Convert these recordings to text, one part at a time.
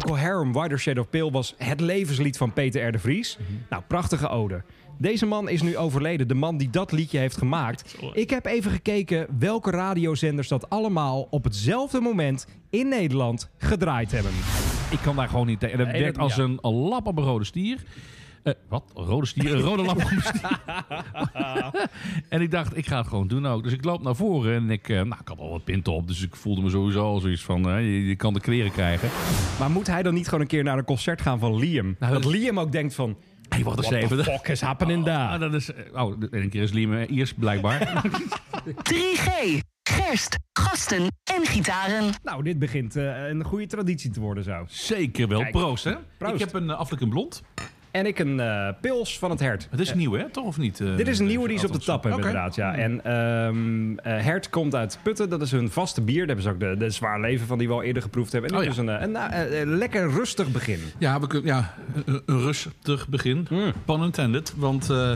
Procol Harum, Wider Shade of Pale was het levenslied van Peter R. de Vries. Nou, prachtige ode. Deze man is nu overleden, de man die dat liedje heeft gemaakt. Ik heb even gekeken welke radiozenders dat allemaal op hetzelfde moment in Nederland gedraaid hebben. Ik kan daar gewoon niet tegen. Dat werkt als een lap op een rode stier. Eh, wat? Een rode stier? Een rode lap op een stier. en ik dacht, ik ga het gewoon doen ook. Dus ik loop naar voren en ik, eh, nou, ik had al wat pinten op. Dus ik voelde me sowieso al zoiets van, eh, je, je kan de kleren krijgen. Maar moet hij dan niet gewoon een keer naar een concert gaan van Liam? Nou, dat dat- Liam ook denkt van... Hey, wacht eens What the even. fuck is happening Ah, daar? dat is, oh, de ene keer is Liam Iers blijkbaar. 3G. Gerst, gasten en gitaren. Nou, dit begint eh, een goede traditie te worden zo. Zeker wel. Kijk. Proost, hè? Proost. Ik heb een uh, Blond. En ik een eh, pils van het hert. Het is nieuw, hè? Toch of niet? eh, Dit is een nieuwe die ze op de tap hebben, inderdaad. Ja. En ehm eh, Hert komt uit Putten. Dat is hun vaste bier. Daar hebben ze ook de, de zwaar leven van die we al eerder geproefd hebben. En Oh, ja. is een, eh, een, eh, eh, lekker rustig begin. Ja, we kunnen, ja een, rustig begin. Mm. Pun intended. Want eh,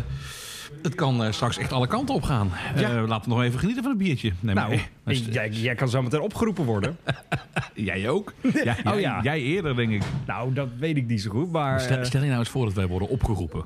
het kan eh, straks echt alle kanten op gaan. Ja. Eh, laten we nog even genieten van het biertje. Nee, Nou, maar, eh, jij, jij kan zo meteen opgeroepen worden. jij ook? Ja, Oh, jij, ja. jij eerder, denk ik. nou, dat weet ik niet zo goed. Maar Stel, stel je nou eens voor dat wij worden opgeroepen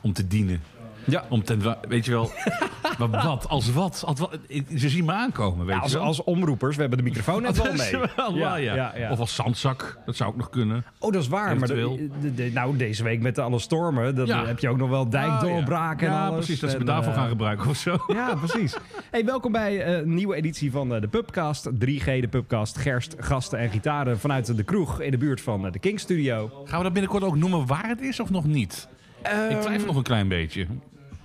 om te dienen. Ja, Om te, weet je wel, maar wat, als wat, als wat? Ze zien me aankomen, weet ja, als, je wel. als omroepers, we hebben de microfoon net wel mee. wel ja. ja. Of als zandzak, dat zou ook nog kunnen. Oh, dat is waar. Maar de- nou, deze week met de alle stormen, dan heb je ook nog wel dijkdoorbraken ja. en Ja, alles. precies, dat ze me daarvoor eh, gaan gebruiken of zo. Ja, precies. Hey, welkom bij eh, een nieuwe editie van eh, de Pubcast. 3G, de Pubcast. Gerst, gasten en gitaren vanuit de kroeg in de buurt van eh, de King Studio. Gaan we dat binnenkort ook noemen waar het is of nog niet? Ik twijfel nog een klein beetje.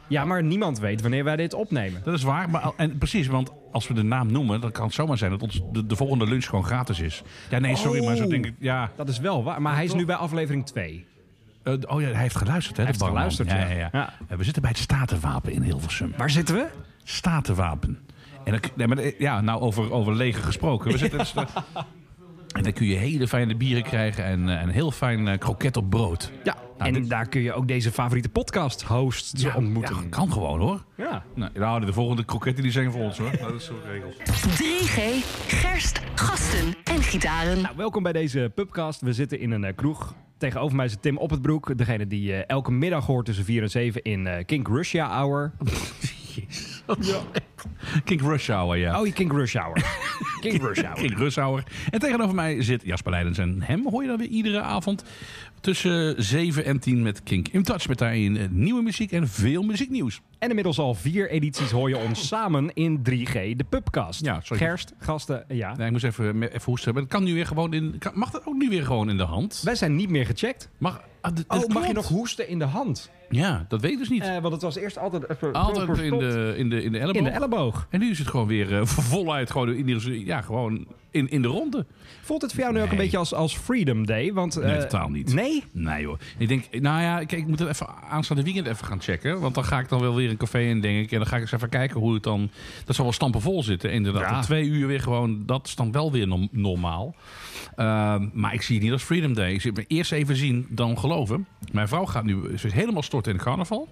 Ja, maar niemand weet wanneer wij dit opnemen. Dat is waar. Maar, en precies, want als we de naam noemen, dan kan het zomaar zijn dat ons de, de volgende lunch gewoon gratis is. Ja, nee, sorry, Oh. maar zo denk ik. Ja. Dat is wel waar. Maar hij is nu bij aflevering 2. Eh, oh ja, hij heeft geluisterd, hè? Hij heeft barman. geluisterd, ja. ja. ja. Eh, we zitten bij het Statenwapen in Hilversum. Waar zitten we? Statenwapen. En dan, nee, maar, eh, ja, nou over, over leger gesproken. We zitten en dan kun je hele fijne bieren krijgen en eh, een heel fijn eh, kroket op brood. Ja, Nou, en dit- daar kun je ook deze favoriete podcast-hosts ontmoeten. ja, kan gewoon hoor. Ja. Nou, nou, de volgende kroketten die zijn voor ons hoor. Dat is zo geregeld. 3G. Gerst, gasten en gitaren. Nou, welkom bij deze pubcast. We zitten in een eh, kroeg. Tegenover mij zit Tim Op het Broek. Degene die eh, elke middag hoort tussen 4 en 7 in eh King Russia Hour. Ja. King Rush Hour, ja. Oh, je King Rush Hour. King Rush Hour. King Rush Hour. En tegenover mij zit Jasper Leidens. En hem hoor je dan weer iedere avond tussen 7 en 10 met Kink in Touch. Met daarin eh, nieuwe muziek en veel muzieknieuws. En inmiddels al vier edities hoor je ons samen in 3G, de pubcast. Ja, sorry. Gerst, gasten, ja. Nee, ik moest even, even hoesten. Maar het kan nu weer gewoon in... kan- Mag dat ook nu weer gewoon in de hand? Wij zijn niet meer gecheckt. Mag, ah, Oh, mag je nog hoesten in de hand? Ja, dat weet ik dus niet. Eh, want het was eerst altijd even Altijd in de, in, de, in de elleboog. in de elleboog. En nu is het gewoon weer eh, voluit gewoon in, de- ja, gewoon in, in de ronde. Voelt het voor jou nu ook een Nee. beetje als, als Freedom Day? Want, Nee, eh, totaal niet. Nee? Nee hoor. Ik denk, nou ja, kijk, ik moet het even aanstaande weekend even gaan checken. Want dan ga ik dan wel weer een café in, denk ik. En dan ga ik eens even kijken hoe het dan... Dat zal wel stampenvol zitten. Inderdaad, Ja. om twee uur weer gewoon... Dat is dan wel weer normaal. Ehm, maar ik zie het niet als Freedom Day. Ik zit me eerst even zien, dan geloven. Mijn vrouw gaat nu ze is helemaal storten in carnaval.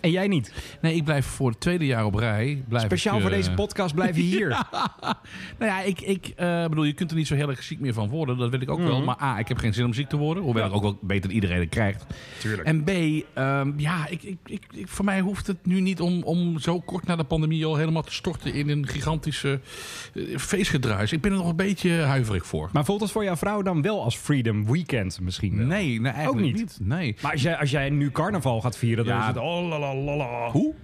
En jij niet? Nee, ik blijf voor het tweede jaar op rij. Blijf Speciaal ik, voor eh, deze podcast blijf je hier. Nou ja, ik, ik eh, bedoel, je kunt er niet zo heel erg ziek meer van worden. Dat weet ik ook wel. Maar A, ik heb geen zin om ziek te worden. Hoewel ik ook wel beter dat iedereen het krijgt. Tuurlijk. En B, ehm, ja, ik, ik, ik, ik- voor mij hoeft het nu niet om, om zo kort na de pandemie al helemaal te storten in een gigantische eh, feestgedruis. Ik ben er nog een beetje huiverig voor. Maar voelt het voor jouw vrouw dan wel als Freedom Weekend misschien wel? Nee, nee eigenlijk Ook niet? niet. Nee. Maar als jij, als jij nu carnaval gaat vieren, dan Ja. is het... Oh, Hoe?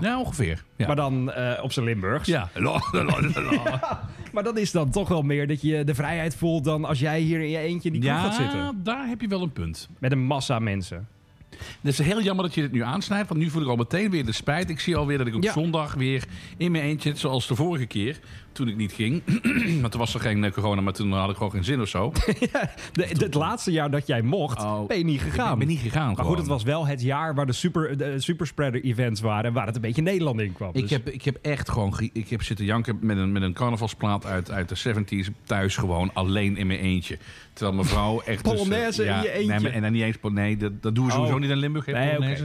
Ja, ongeveer. Ja. Maar dan eh, op zijn Limburgs. ja. Maar dat is dan toch wel meer dat je de vrijheid voelt dan als jij hier in je eentje in die kroeg gaat zitten. ja, daar heb je wel een punt. Met een massa mensen. Het is heel jammer dat je dit nu aansnijdt, want nu voel ik al meteen weer de spijt. Ik zie alweer dat ik op Ja. zondag weer in mijn eentje, zoals de vorige keer, toen ik niet ging. want toen was er geen eh, corona, maar toen had ik gewoon geen zin of zo. De, het laatste jaar dat jij mocht, Oh, ben je niet gegaan. Ik ben niet gegaan Maar goed, het was wel het jaar waar de, super, de superspreader events waren... en waar het een beetje Nederland in kwam. Ik Dus- heb, ik heb echt gewoon ge- ik heb zitten janken met een, met een carnavalsplaat uit, uit de 70s thuis gewoon alleen in mijn eentje. Terwijl mijn vrouw echt... dus, Polonaise eh, in je eentje. Nee, en dan niet eens... Nee, dat, dat doen we Oh, sowieso niet in Limburg Nee.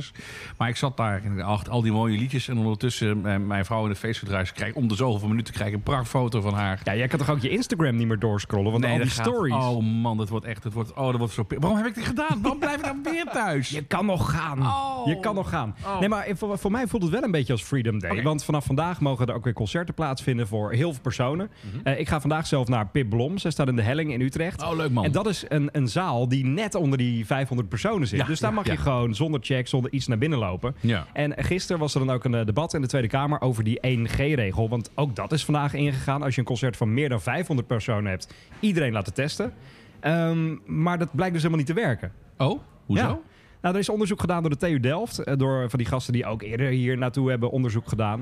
Maar ik zat daar en achter al die mooie liedjes. En ondertussen, mijn, mijn vrouw in het feestgedruis, krijg om de zoveel minuten krijg ik een prachtfoto van haar. Ja, jij kan toch ook je Instagram niet meer doorscrollen, want al die gaat- stories. Oh man, dat wordt echt, dat wordt, oh, dat wordt zo... Waarom heb ik dit gedaan? Waarom blijf ik dan weer thuis? Je kan nog gaan. Oh. Je kan nog gaan. Oh. Nee, maar voor, voor mij voelt het wel een beetje als Freedom Day. Want vanaf vandaag mogen er ook weer concerten plaatsvinden voor heel veel personen. Mhm. Eh, ik ga vandaag zelf naar Pip Blom. Zij staat in de Helling in Utrecht. Oh, leuk man. En dat is een, een zaal die net onder die 500 personen zit. Ja, dus daar ja, mag je gewoon zonder check, zonder iets naar binnen lopen. Ja. En gisteren was er dan ook een eh, debat in de Tweede Kamer over die 1G-regel. Want ook dat is vandaag ingegaan. Als je een concert van meer dan 500 personen hebt, iedereen laten testen. Ehm, maar dat blijkt dus helemaal niet te werken. Oh, hoezo? Nou, er is onderzoek gedaan door de TU Delft. eh, Door van die gasten die ook eerder hier naartoe hebben onderzoek gedaan.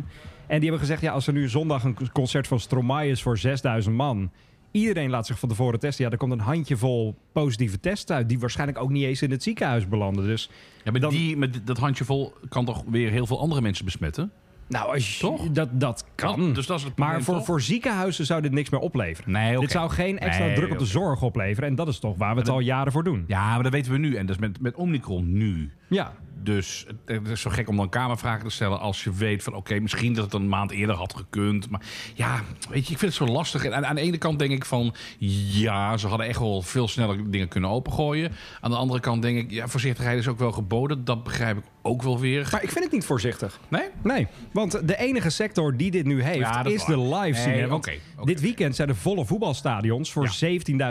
En die hebben gezegd, ja, als er nu zondag een concert van Stromae is voor 6000 man... Iedereen laat zich van tevoren testen. Ja, er komt een handjevol positieve tests uit... die waarschijnlijk ook niet eens in het ziekenhuis belanden. Dus Ja, maar Dan- die, met dat handjevol kan toch weer heel veel andere mensen besmetten? nou, als je- Toch? Dat, dat kan. Dus dat is het maar voor, toch? voor ziekenhuizen zou dit niks meer opleveren. Nee. Dit zou geen extra Nee, druk op de zorg opleveren. En dat is toch waar we het al jaren voor doen. Ja, maar dat weten we nu. En dat is met, met Omicron nu. Ja. Dus het is zo gek om dan kamervragen te stellen als je weet van oké, misschien dat het een maand eerder had gekund. Maar ja, weet je, ik vind het zo lastig. En aan, aan de ene kant denk ik van ja, ze hadden echt wel veel sneller dingen kunnen opengooien. Aan de andere kant denk ik, ja, voorzichtigheid is ook wel geboden. Dat begrijp ik ook wel weer. Maar ik vind het niet voorzichtig. Nee? Nee, want de enige sector die dit nu heeft Ja, is de live scene. Nee, dit weekend zijn er volle voetbalstadions voor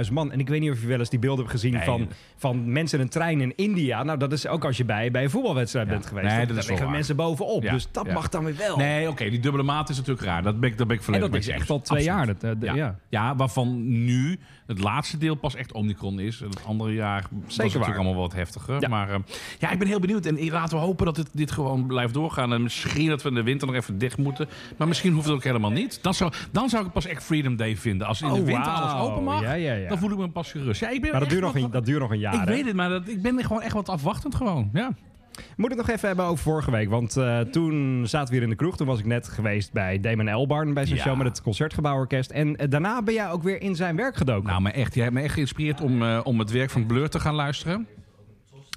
17.000 man. En ik weet niet of je wel eens die beelden hebt gezien Nee. van, van mensen in een trein in India. Nou, dat is ook als je bij, bij voetbalwedstrijd bent geweest. Nee, dat wel liggen mensen bovenop. Dus dat mag dan weer wel. Nee, oké, die dubbele maat is natuurlijk raar. Dat ben ik, dat ben ik en dat is echt eens. al twee Absoluut. jaar. Dat, eh, Ja. ja. Waarvan nu het laatste deel pas echt Omicron is. Het andere jaar was natuurlijk waar. allemaal wat heftiger. Ja. Maar eh, ja, ik ben heel benieuwd. En laten we hopen dat het, dit gewoon blijft doorgaan. En misschien dat we in de winter nog even dicht moeten. Maar misschien hoeft het ook helemaal niet. Dan zou, dan zou ik het pas echt Freedom Day vinden. Als in de Oh, winter alles open mag, Ja, ja, ja. dan voel ik me pas gerust. Ja, ik ben Maar dat duurt, nog een, dat duurt nog een jaar. Ik hè? weet het, maar dat, ik ben gewoon echt wat afwachtend gewoon. Ja. Moet het nog even hebben over vorige week. Want eh, toen zaten we hier in de kroeg. Toen was ik net geweest bij Damon Elbarn bij zijn Ja. show met het Concertgebouworkest. En eh, daarna ben jij ook weer in zijn werk gedoken. Nou, maar echt, jij hebt me echt geïnspireerd om, eh, om het werk van Blur te gaan luisteren.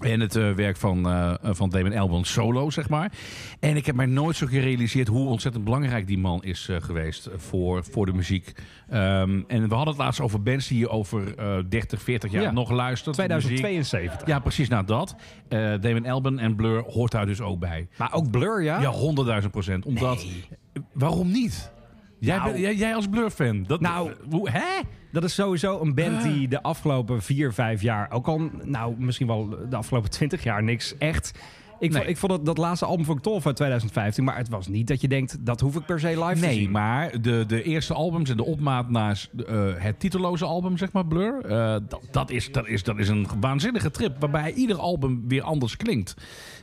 En het eh, werk van, eh van Damon Albarn solo, zeg maar. En ik heb mij nooit zo gerealiseerd hoe ontzettend belangrijk die man is eh, geweest voor, voor de muziek. Ehm, en we hadden het laatst over bands die je over eh 30, 40 jaar Ja. nog luistert. Muziek. 2072. Ja, precies. Nou, dat. Eh Damon Albarn en Blur hoort daar dus ook bij. Maar ook Blur, ja? Ja, honderdduizend procent. Omdat... Waarom niet? Jij, Nou. jij, jij als Blur-fan. Dat, Nou. hoe, hè? Dat is sowieso een band die de afgelopen vier, vijf jaar... ook al, nou, misschien wel de afgelopen twintig jaar niks echt... Ik, Nee. vond, ik vond dat, dat laatste album ik tof uit 2015. Maar het was niet dat je denkt, dat hoef ik per se live te Nee, zien. maar de, de eerste albums en de opmaat naar eh, het titelloze album, zeg maar, Blur. eh, dat, dat, is, dat, is, dat is een waanzinnige trip. Waarbij ieder album weer anders klinkt.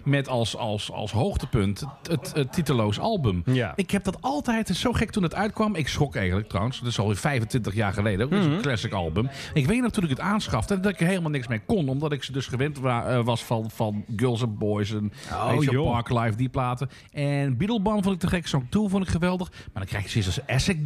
Met als, als, als hoogtepunt het, titelloos album. Ja. Ik heb dat altijd, het is zo gek toen het uitkwam. Ik schrok eigenlijk trouwens. Dat is alweer 25 jaar geleden. Dat is Mhm. een classic album. Ik weet nog toen ik het aanschafte dat ik er helemaal niks mee kon. Omdat ik ze dus gewend wa- eh, was van, van Girls and Boys en Oh, joh. Park Live, die platen. En Beetlebum vond ik te gek. Song 2 vond ik geweldig. Maar dan krijg je zoiets als Essex,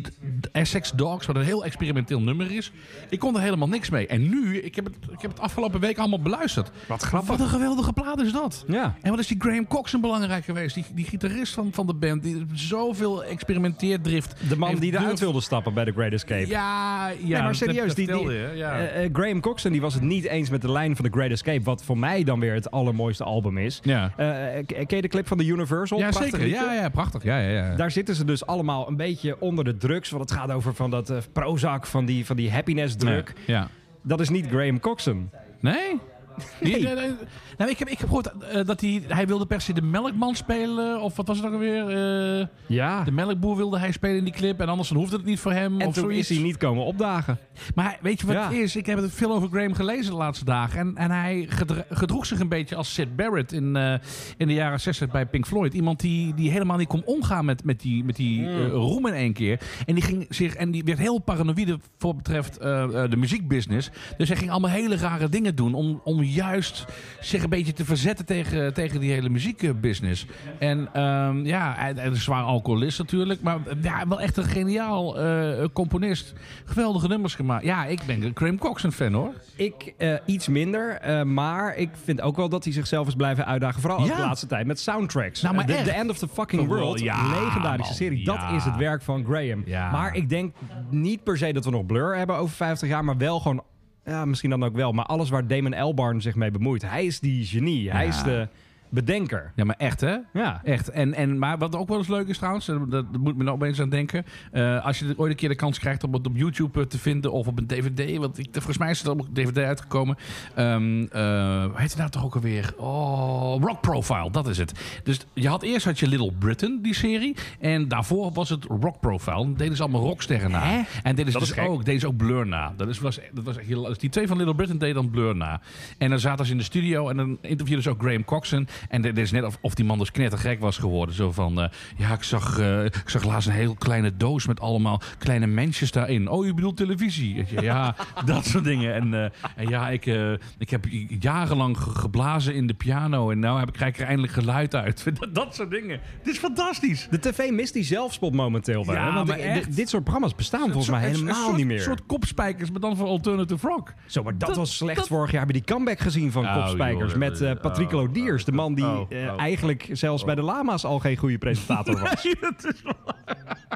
Essex Dogs, wat een heel experimenteel nummer is. Ik kon er helemaal niks mee. En nu, ik heb het, ik heb het afgelopen week allemaal beluisterd. Wat grappig. Wat een geweldige plaat is dat. Ja. En wat is die Graham Coxon belangrijk geweest? Die, die gitarist van, van de band. Die zoveel experimenteerdrift. De man die eruit durf- wilde stappen bij The Great Escape. Ja, ja. nee, maar serieus, die, die, vertelde je, ja. eh, eh, Graham Coxon die was het niet eens met de lijn van The Great Escape. Wat voor mij dan weer het allermooiste album is. ja. K- ken je de clip van de Universal? ja, Prachtig zeker. Ja, ja, prachtig. Ja, ja, ja. Daar zitten ze dus allemaal een beetje onder de drugs. Want het gaat over van dat Prozac, van die, van die happiness druk. Ja. Dat is niet Graham Coxon. Nee? Nee. Nee, nee. Nou, ik, heb, ik heb gehoord eh, dat hij, hij wilde per se de melkman spelen. Of wat was het ook alweer? Eh, Ja. de melkboer wilde hij spelen in die clip. En anders dan hoefde het niet voor hem. En of toen zoiets. is hij niet komen opdagen. Maar weet je wat Ja. het is? Ik heb het veel over Graham gelezen de laatste dagen. En, en hij gedroeg zich een beetje als Sid Barrett in, eh, in de jaren 60 bij Pink Floyd. Iemand die, die helemaal niet kon omgaan met, met die, met die eh, roem in één keer. En die, ging zich, en die werd heel paranoïde voor betreft de muziekbusiness. Dus hij ging allemaal hele rare dingen doen om, om juist zich een beetje te verzetten tegen, tegen die hele muziekbusiness. En ehm, ja, hij, hij is een zwaar alcoholist natuurlijk. Maar ja, wel echt een geniaal eh, componist. Geweldige nummers gemaakt. Ja, ik ben een Graham Coxon fan hoor. Ik eh, iets minder, eh, maar ik vind ook wel dat hij zichzelf is blijven uitdagen. Vooral ook Ja. de laatste tijd met soundtracks. Nou, maar the, echt. The End of the Fucking The World, World, ja, legendarische man, serie. Dat is het werk van Graham. Maar ik denk niet per se dat we nog Blur hebben over 50 jaar, maar wel gewoon, ja, misschien dan ook wel. Maar alles waar Damon Albarn zich mee bemoeit. Hij is die genie. Hij Ja. is de bedenker. Ja, maar echt hè? Ja. Echt. En, en, maar wat ook wel eens leuk is trouwens, eh, dat, dat moet me nou opeens aan denken. eh, als je ooit een keer de kans krijgt om het op YouTube eh, te vinden of op een DVD. Want ik, volgens mij is het op DVD uitgekomen. Eh, hoe heet het nou toch ook alweer? Oh, Rock Profile, dat is het. Dus je had eerst had je Little Britain, die serie. En daarvoor was het Rock Profile. Dan deden ze allemaal rocksterren na. Hè? En deden ze Dat dus ook, deden ze ook Blur na. Dat, is, was, dat was echt heel, dus die twee van Little Britain deden dan Blur na. En dan zaten ze in de studio en dan interviewden ze ook Graham Coxon. En dit is net of, of die man dus knettergek was geworden. Zo van, eh, ja, ik zag, eh, ik zag laatst een heel kleine doos met allemaal kleine mensjes daarin. Oh, je bedoelt televisie? Ja, dat soort dingen. En, eh, en ja, ik, ik heb jarenlang ge- geblazen in de piano en nou heb krijg ik er eindelijk geluid uit. Dat, dat soort dingen. Het is fantastisch. De tv mist die zelfspot momenteel wel. Ja, hè? Want maar ik- echt. dit- soort programma's bestaan volgens mij helemaal een soort- niet meer. Een soort kopspijkers, maar dan voor alternative rock. Zo, maar dat, Dat- was slecht dat- vorig jaar. Hebben die comeback gezien van Oh, Kopspijkers joh, met Patrick oh, Lodiers. De man die oh, eh, oh. eigenlijk zelfs bij de Lama's al geen goede presentator was.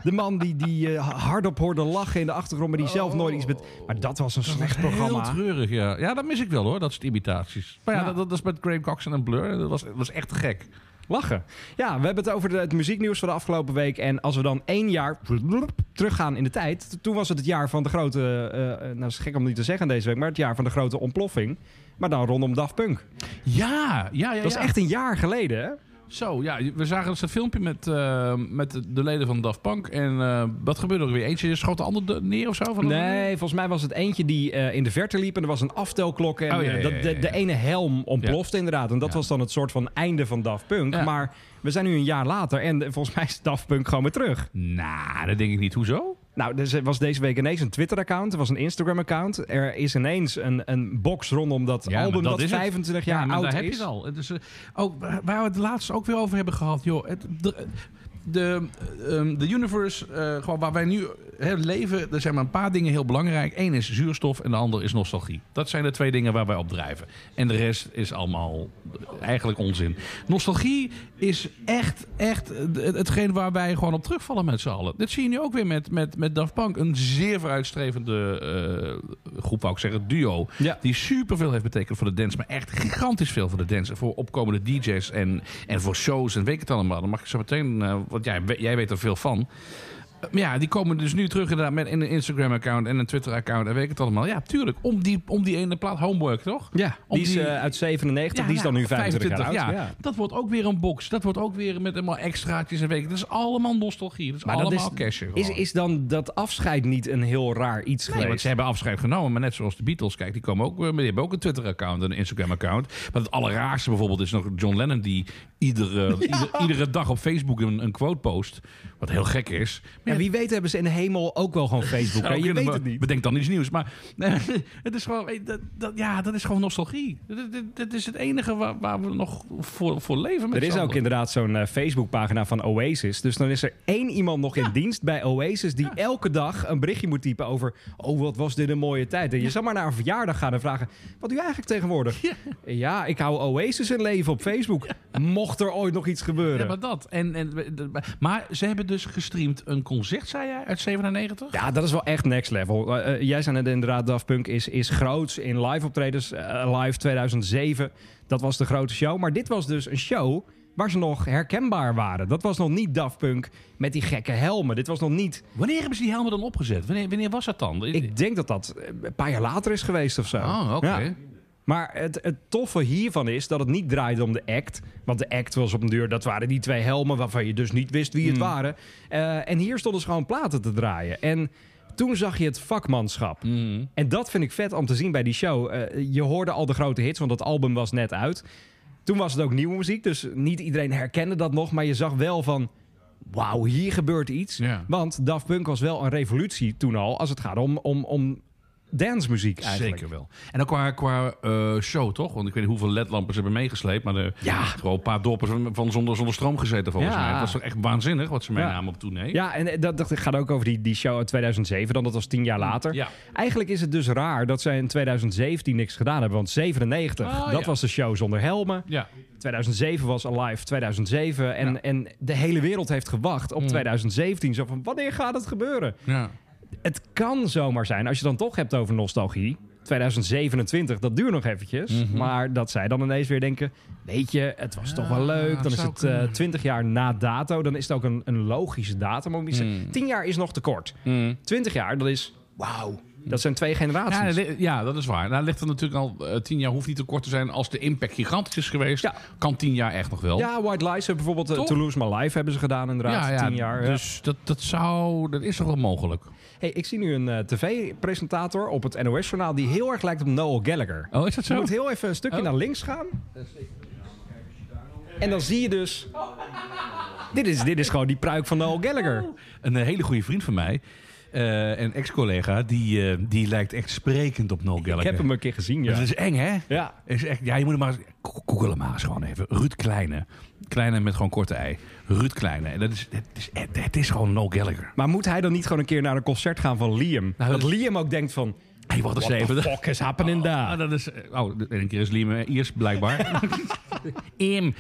De man die, die eh, hardop hoorde lachen in de achtergrond, maar die zelf nooit iets met... Maar dat was een slecht programma. Heel treurig, ja. Ja, dat mis ik wel hoor, dat soort imitaties. Maar ja. Dat, dat is met Graham Coxon en Blur. Dat was, dat was echt gek. Lachen. Ja, we hebben het over de- het muzieknieuws van de afgelopen week. En als we dan één jaar teruggaan in de tijd. Toen was het het jaar van de grote... eh, nou, is gek om niet te zeggen deze week, maar het jaar van de grote ontploffing. Maar dan rondom Daft Punk. Ja, ja, ja. Dat is ja. echt een jaar geleden, hè? Zo, ja. We zagen dus dat filmpje met, eh, met de leden van Daft Punk. En eh, wat gebeurde er weer? Eentje schoot de ander de- neer of zo? Van Nee, volgens mij was het eentje die eh, in de verte liep en er was een aftelklok. En Oh, ja, ja, dat, ja, de, de ene helm ontplofte inderdaad. En dat was dan het soort van einde van Daft Punk. Maar we zijn nu een jaar later en volgens mij is Daft Punk gewoon weer terug. Nou, dat denk ik niet. Hoezo? Nou, er was deze week ineens een Twitter-account, er was een Instagram-account. Er is ineens een, een box rondom dat Ja, album dat dat, is het. 25 jaar maar oud daar heb je al. Eh, ook, waar we het laatst ook weer over hebben gehad, joh. Het, de, de, ehm, de universe, eh, gewoon waar wij nu hè, leven, er zijn maar een paar dingen heel belangrijk. Eén is zuurstof en de ander is nostalgie. Dat zijn de twee dingen waar wij op drijven. En de rest is allemaal eigenlijk onzin. Nostalgie is echt, echt het- hetgeen waar wij gewoon op terugvallen met z'n allen. Dit zie je nu ook weer met, met, met Daft Punk. Een zeer vooruitstrevende eh, groep, wou ik zeggen, duo. Ja. Die superveel heeft betekend voor de dance. Maar echt gigantisch veel voor de dance. Voor opkomende DJ's en, en voor shows en weet ik het allemaal. Dan mag ik zo meteen, eh, want jij, jij weet er veel van. Eh, ja, die komen dus nu terug inderdaad met een Instagram-account en een Twitter-account en weet ik het allemaal. Ja, tuurlijk. Om die, om die ene plaat Homework, toch? Ja, Om die is die- eh, uit 97, die is dan nu 25, jaar oud. Ja. Dat wordt ook weer een box. Dat wordt ook weer met allemaal extraatjes en weet ik. Dat is allemaal nostalgie. Dat is Maar dat allemaal is- cashen. Is, is dan dat afscheid niet een heel raar iets Nee, want geweest? ze hebben afscheid genomen. Maar net zoals de Beatles, kijk, die, komen ook, eh, die hebben ook een Twitter-account en een Instagram-account. Maar het allerraarste bijvoorbeeld is nog John Lennon die iedere, ieder- iedere dag op Facebook een, een quote post. Wat heel gek is. Ja, wie weet hebben ze in de hemel ook wel gewoon Facebook. hè? Je weet het niet. Bedenk dan iets nieuws. Maar nee, het is gewoon, dat, dat, ja, dat is gewoon nostalgie. Dat, dat, dat is het enige waar, waar we nog voor, voor leven. Met Er is ook inderdaad zo'n eh, Facebookpagina van Oasis. Dus dan is er één iemand nog in dienst bij Oasis... die elke dag een berichtje moet typen over... oh, wat was dit een mooie tijd. En je zou maar naar een verjaardag gaan en vragen... wat doe je eigenlijk tegenwoordig? Ja, ik hou Oasis in leven op Facebook. Mocht er ooit nog iets gebeuren. Ja, maar dat. En, en, maar ze hebben dus gestreamd een concert, zei jij, uit 97? Ja, dat is wel echt next level. Eh, eh, jij zei net inderdaad, Daft Punk is, is groots in live optredens. Eh, live 2007, dat was de grote show. Maar dit was dus een show waar ze nog herkenbaar waren. Dat was nog niet Daft Punk met die gekke helmen. Dit was nog niet... Wanneer hebben ze die helmen dan opgezet? Wanneer, wanneer was dat dan? Ik denk dat dat een paar jaar later is geweest of zo. Oh, oké. Ja. Maar het, het toffe hiervan is dat het niet draaide om de act. Want de act was op een duur, dat waren die twee helmen waarvan je dus niet wist wie het Hmm. waren. Eh, en hier stonden ze gewoon platen te draaien. En toen zag je het vakmanschap. Mhm. En dat vind ik vet om te zien bij die show. Eh, je hoorde al de grote hits, want dat album was net uit. Toen was het ook nieuwe muziek, dus niet iedereen herkende dat nog. Maar je zag wel van, wauw, hier gebeurt iets. Want Daft Punk was wel een revolutie toen al, als het gaat om, om, om dancemuziek eigenlijk. Zeker wel. En ook qua, qua eh, show, toch? Want ik weet niet hoeveel ledlampers ze hebben meegesleept. Maar er Ja. gewoon een paar dorpen van, van zonder, zonder stroom gezeten, volgens Ja. mij. Het was toch echt waanzinnig wat ze Ja. meenamen op tournee. Ja, en eh, dat, dat gaat ook over die, die show uit 2007, dan dat was tien jaar later. Ja. Eigenlijk is het dus raar dat zij in 2017 niks gedaan hebben. Want 97, Ah, dat was de show zonder helmen. Ja. 2007 was Alive 2007. En, en de hele wereld heeft gewacht op 2017. Zo van, wanneer gaat het gebeuren? ja. Het kan zomaar zijn, als je dan toch hebt over nostalgie... 2027, dat duurt nog eventjes. Mhm. Maar dat zij dan ineens weer denken... weet je, het was toch wel leuk. Dan is het eh, kunnen. 20 jaar na dato. Dan is het ook een, een logische datum. om iets te- Mm. 10 jaar is nog te kort. 20 jaar, dat is... Wauw. Dat zijn twee Ja, generaties. dat li- ja, dat is waar. Nou, ligt er natuurlijk al eh, tien jaar, hoeft niet te kort te zijn. Als de impact gigantisch is geweest, Ja. kan tien jaar echt nog wel. Ja, White Lies hebben bijvoorbeeld... eh, Toch? Toulouse My Life hebben ze gedaan inderdaad. 10 jaar. ja. Dus dat, dat zou, dat is toch wel mogelijk. Hey, ik zie nu een eh, tv-presentator op het NOS-journaal... die heel erg lijkt op Noel Gallagher. Oh, is dat Je zo? moet heel even een stukje Oh. naar links gaan. En dan zie je dus... Dit is, dit is gewoon die pruik van Noel Gallagher. Een hele goede vriend van mij, eh, een ex-collega, die, eh, die lijkt echt sprekend op Noel Gallagher. Ik heb hem een keer gezien, ja. Dat is eng, hè? Ja. Is echt, ja, je moet hem maar Google hem maar eens gewoon even. Ruud Kleine. Kleine met gewoon korte ei. Ruud Kleine. En dat is, het, is, het, het is gewoon Noel Gallagher. Maar moet hij dan niet gewoon een keer naar een concert gaan van Liam? Nou, dat dat- Liam ook denkt van... Hey, eens What even. fuck is happening Ah, there? dat is... Oh, de ene keer is Liam eh, Iers, blijkbaar. Im.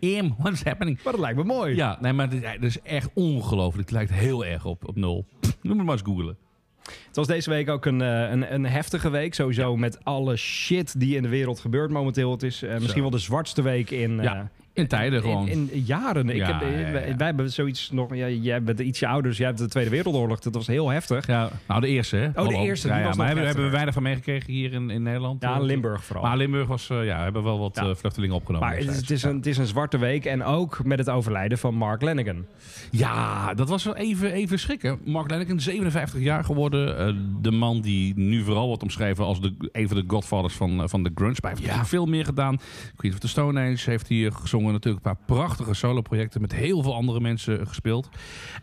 Im, what's happening? Maar dat lijkt me mooi. Ja, nee, maar dit, dat is echt ongelooflijk. Het lijkt heel erg op, op nul. Noem het maar eens googelen. Het was deze week ook een, eh, een, een heftige week. Sowieso met alle shit die in de wereld gebeurt momenteel. Het is eh, misschien wel de zwartste week in... eh, Ja, in tijden gewoon. In, in jaren. Ik Ja, heb, ja, ja. Wij, wij hebben zoiets nog. Ja, jij bent ietsje ouder, dus jij hebt de Tweede Wereldoorlog. Dat was heel heftig. ja, nou, de eerste, hè? Oh, de eerste, die was maar hebben, hebben we weinig van meegekregen hier in, in Nederland? Ja, Eh, Limburg vooral. Maar Limburg was, eh, ja, hebben wel wat eh, vluchtelingen opgenomen. Maar het is, het, destijds. is een, het is een zwarte week. En ook met het overlijden van Mark Lanigan. Ja, dat was wel even, even schrikken. Mark Lanigan, 57 jaar geworden. De man die nu vooral wordt omschreven als de, een van de godfathers van, van de grunge. Hij heeft veel meer gedaan. Queen of the Stone Age heeft hier gezongen. Natuurlijk een paar prachtige soloprojecten met heel veel andere mensen gespeeld.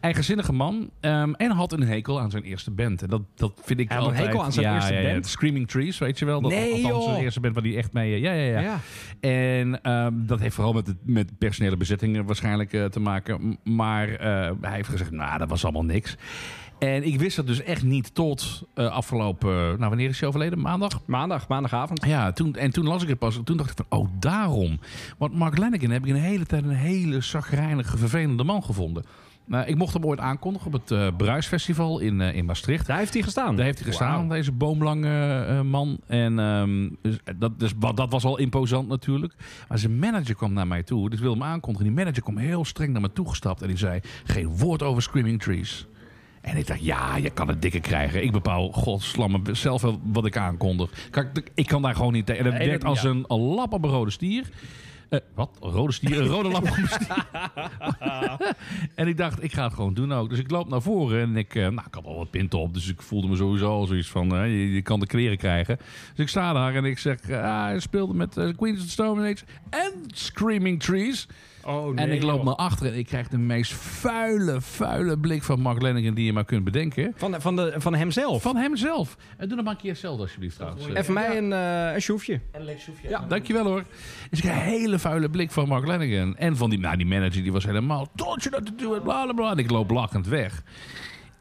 Eigenzinnige man. ehm, en had een hekel aan zijn eerste band. En dat, dat vind ik Hij had een hekel aan zijn ja, eerste ja, ja. band? Screaming Trees, weet je wel. Dat, Nee, althans, joh. de eerste band waar hij echt mee... eh, Ja, ja, ja. En ehm, dat heeft vooral met, het, met personele bezittingen waarschijnlijk eh, te maken. Maar eh, hij heeft gezegd, nou, dat was allemaal niks. En ik wist dat dus echt niet tot eh, afgelopen... nou, wanneer is hij overleden? Maandag? Maandag, maandagavond. Ja, toen, en toen las ik het pas. Toen dacht ik van, oh, daarom. Want Mark Lanigan heb ik een hele tijd een hele zagrijnige, vervelende man gevonden. Nou, ik mocht hem ooit aankondigen op het eh Bruisfestival in, eh, in Maastricht. Daar heeft hij gestaan. Daar heeft hij gestaan, deze boomlange eh, man. En ehm, dus, dat, dus, wat- dat was al imposant natuurlijk. Maar zijn manager kwam naar mij toe. Dus wilde hem aankondigen. Die manager kwam heel streng naar me toe gestapt. En die zei, geen woord over Screaming Trees. En ik dacht, ja, je kan het dikke krijgen. Ik bepaal, godsslamme, zelf wel wat ik aankondig. Kijk, ik kan daar gewoon niet tegen. En dat Nee, werkt als een, een lap op een rode stier. Eh, wat? Een rode stier? Een rode lap op een stier. en ik dacht, ik ga het gewoon doen ook. Dus ik loop naar voren en ik, eh, nou, ik had al wat pinten op. Dus ik voelde me sowieso al zoiets van, eh, je, je kan de kleren krijgen. Dus ik sta daar en ik zeg, ah, hij speelde met Queens of the Stone Age en Screaming Trees. Oh, en ik loop joh. naar achteren en ik krijg de meest vuile, vuile blik van Mark Lanigan die je maar kunt bedenken. Van, van, de, van hemzelf. Van hemzelf. En doe nog maar een keer hetzelfde alsjeblieft trouwens. Eh, Even mij een, eh een sjoefje. ja, dankjewel hoor. Dus ik krijg een hele vuile blik van Mark Lanigan. En van die, nou, die manager die was helemaal... Told you not to do it, bla bla bla. En ik loop lachend weg.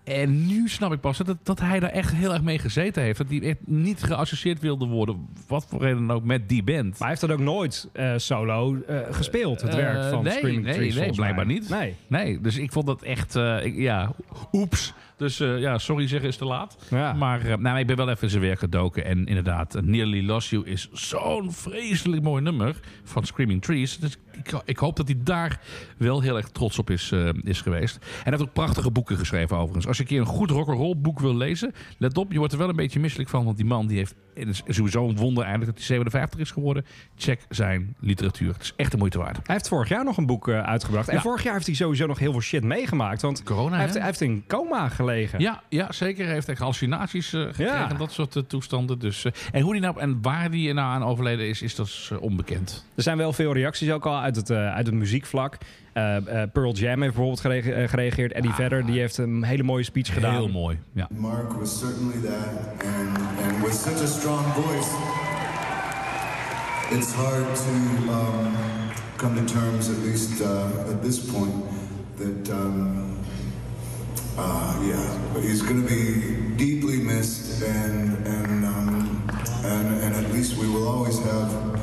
En nu snap ik pas dat, dat hij daar echt heel erg mee gezeten heeft. Dat hij echt niet geassocieerd wilde worden, wat voor reden dan ook, met die band. Maar hij heeft dat ook nooit eh, solo eh, gespeeld, het Eh, werk van nee, Screaming nee, Trees, nee, blijkbaar mij. niet. Nee. Nee, dus ik vond dat echt, eh, ik- ja, oeps. Dus eh, ja, sorry zeggen is te laat. Ja. Maar eh, nou, ik ben wel even in zijn werk gedoken. En inderdaad, Nearly Lost You is zo'n vreselijk mooi nummer van Screaming Trees. Dus ik, ik hoop dat hij daar wel heel erg trots op is, eh, is geweest. En hij heeft ook prachtige boeken geschreven overigens. Als je een keer een goed rock'n'roll boek wil lezen, let op, je wordt er wel een beetje misselijk van. Want die man die heeft is sowieso een wonder eigenlijk dat hij 57 is geworden. Check zijn literatuur. Het is echt de moeite waard. Hij heeft vorig jaar nog een boek eh, uitgebracht. En Ja. vorig jaar heeft hij sowieso nog heel veel shit meegemaakt. Want Corona, hij heeft, hij heeft in coma gelegen. Ja, ja, zeker. Hij heeft echt hallucinaties eh, gekregen Ja. en dat soort eh, toestanden. Dus, eh, en hoe die nou en waar die nou aan overleden is, is eh, onbekend. Er zijn wel veel reacties ook al uit het, eh, uit het muziekvlak. Pearl Jam heeft bijvoorbeeld gerege- gereageerd. Eddie Vedder die heeft een hele mooie speech gedaan. Heel mooi. Ja. Mark was certainly that, and, and with such a strong voice, it's hard to um, come to terms, at least uh, at this point, that, um, uh, yeah, but he's going to be deeply missed, and, and, um, and, and at least we will always have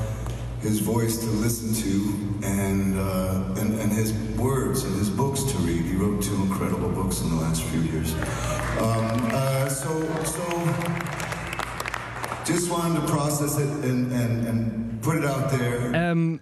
his voice to listen to and, uh, and, and his words and his books to read. He wrote two incredible books in the last few years. Um, uh, so, so just wanted to process it and, and, and put it out there. Ehm,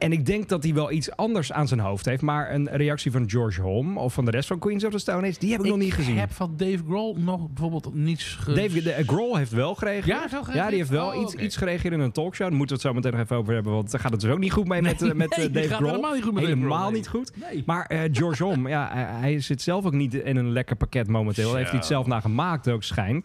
en ik denk dat hij wel iets anders aan zijn hoofd heeft. Maar een reactie van George Holm of van de rest van Queens of the Stone Age... die heb ik, nog niet gezien. Ik heb van Dave Grohl nog bijvoorbeeld niets ge... David de, Grohl heeft wel gereageerd. Ja, hij gereageerd? Die heeft wel Oh, iets, iets gereageerd in een talkshow. Daar moeten we het zo meteen nog even over hebben. Want daar gaat het dus ook niet goed mee met, eh, met eh, nee, die Dave Grohl. helemaal niet goed met Dave Helemaal Grohl, nee. niet goed. Nee. Maar eh, George Holm, ja, hij, hij zit zelf ook niet in een lekker pakket momenteel. Daar heeft hij het zelf naar gemaakt ook, schijnt.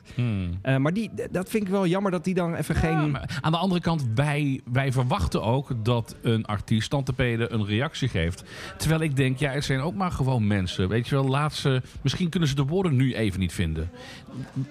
Eh, maar die, dat vind ik wel jammer dat die dan even geen... Hmm. Maar aan de andere kant, wij, wij verwachten ook dat een artiest, tantepede, een reactie geeft. Terwijl ik denk, ja, het zijn ook maar gewoon mensen. Weet je wel, laat ze, misschien kunnen ze de woorden nu even niet vinden.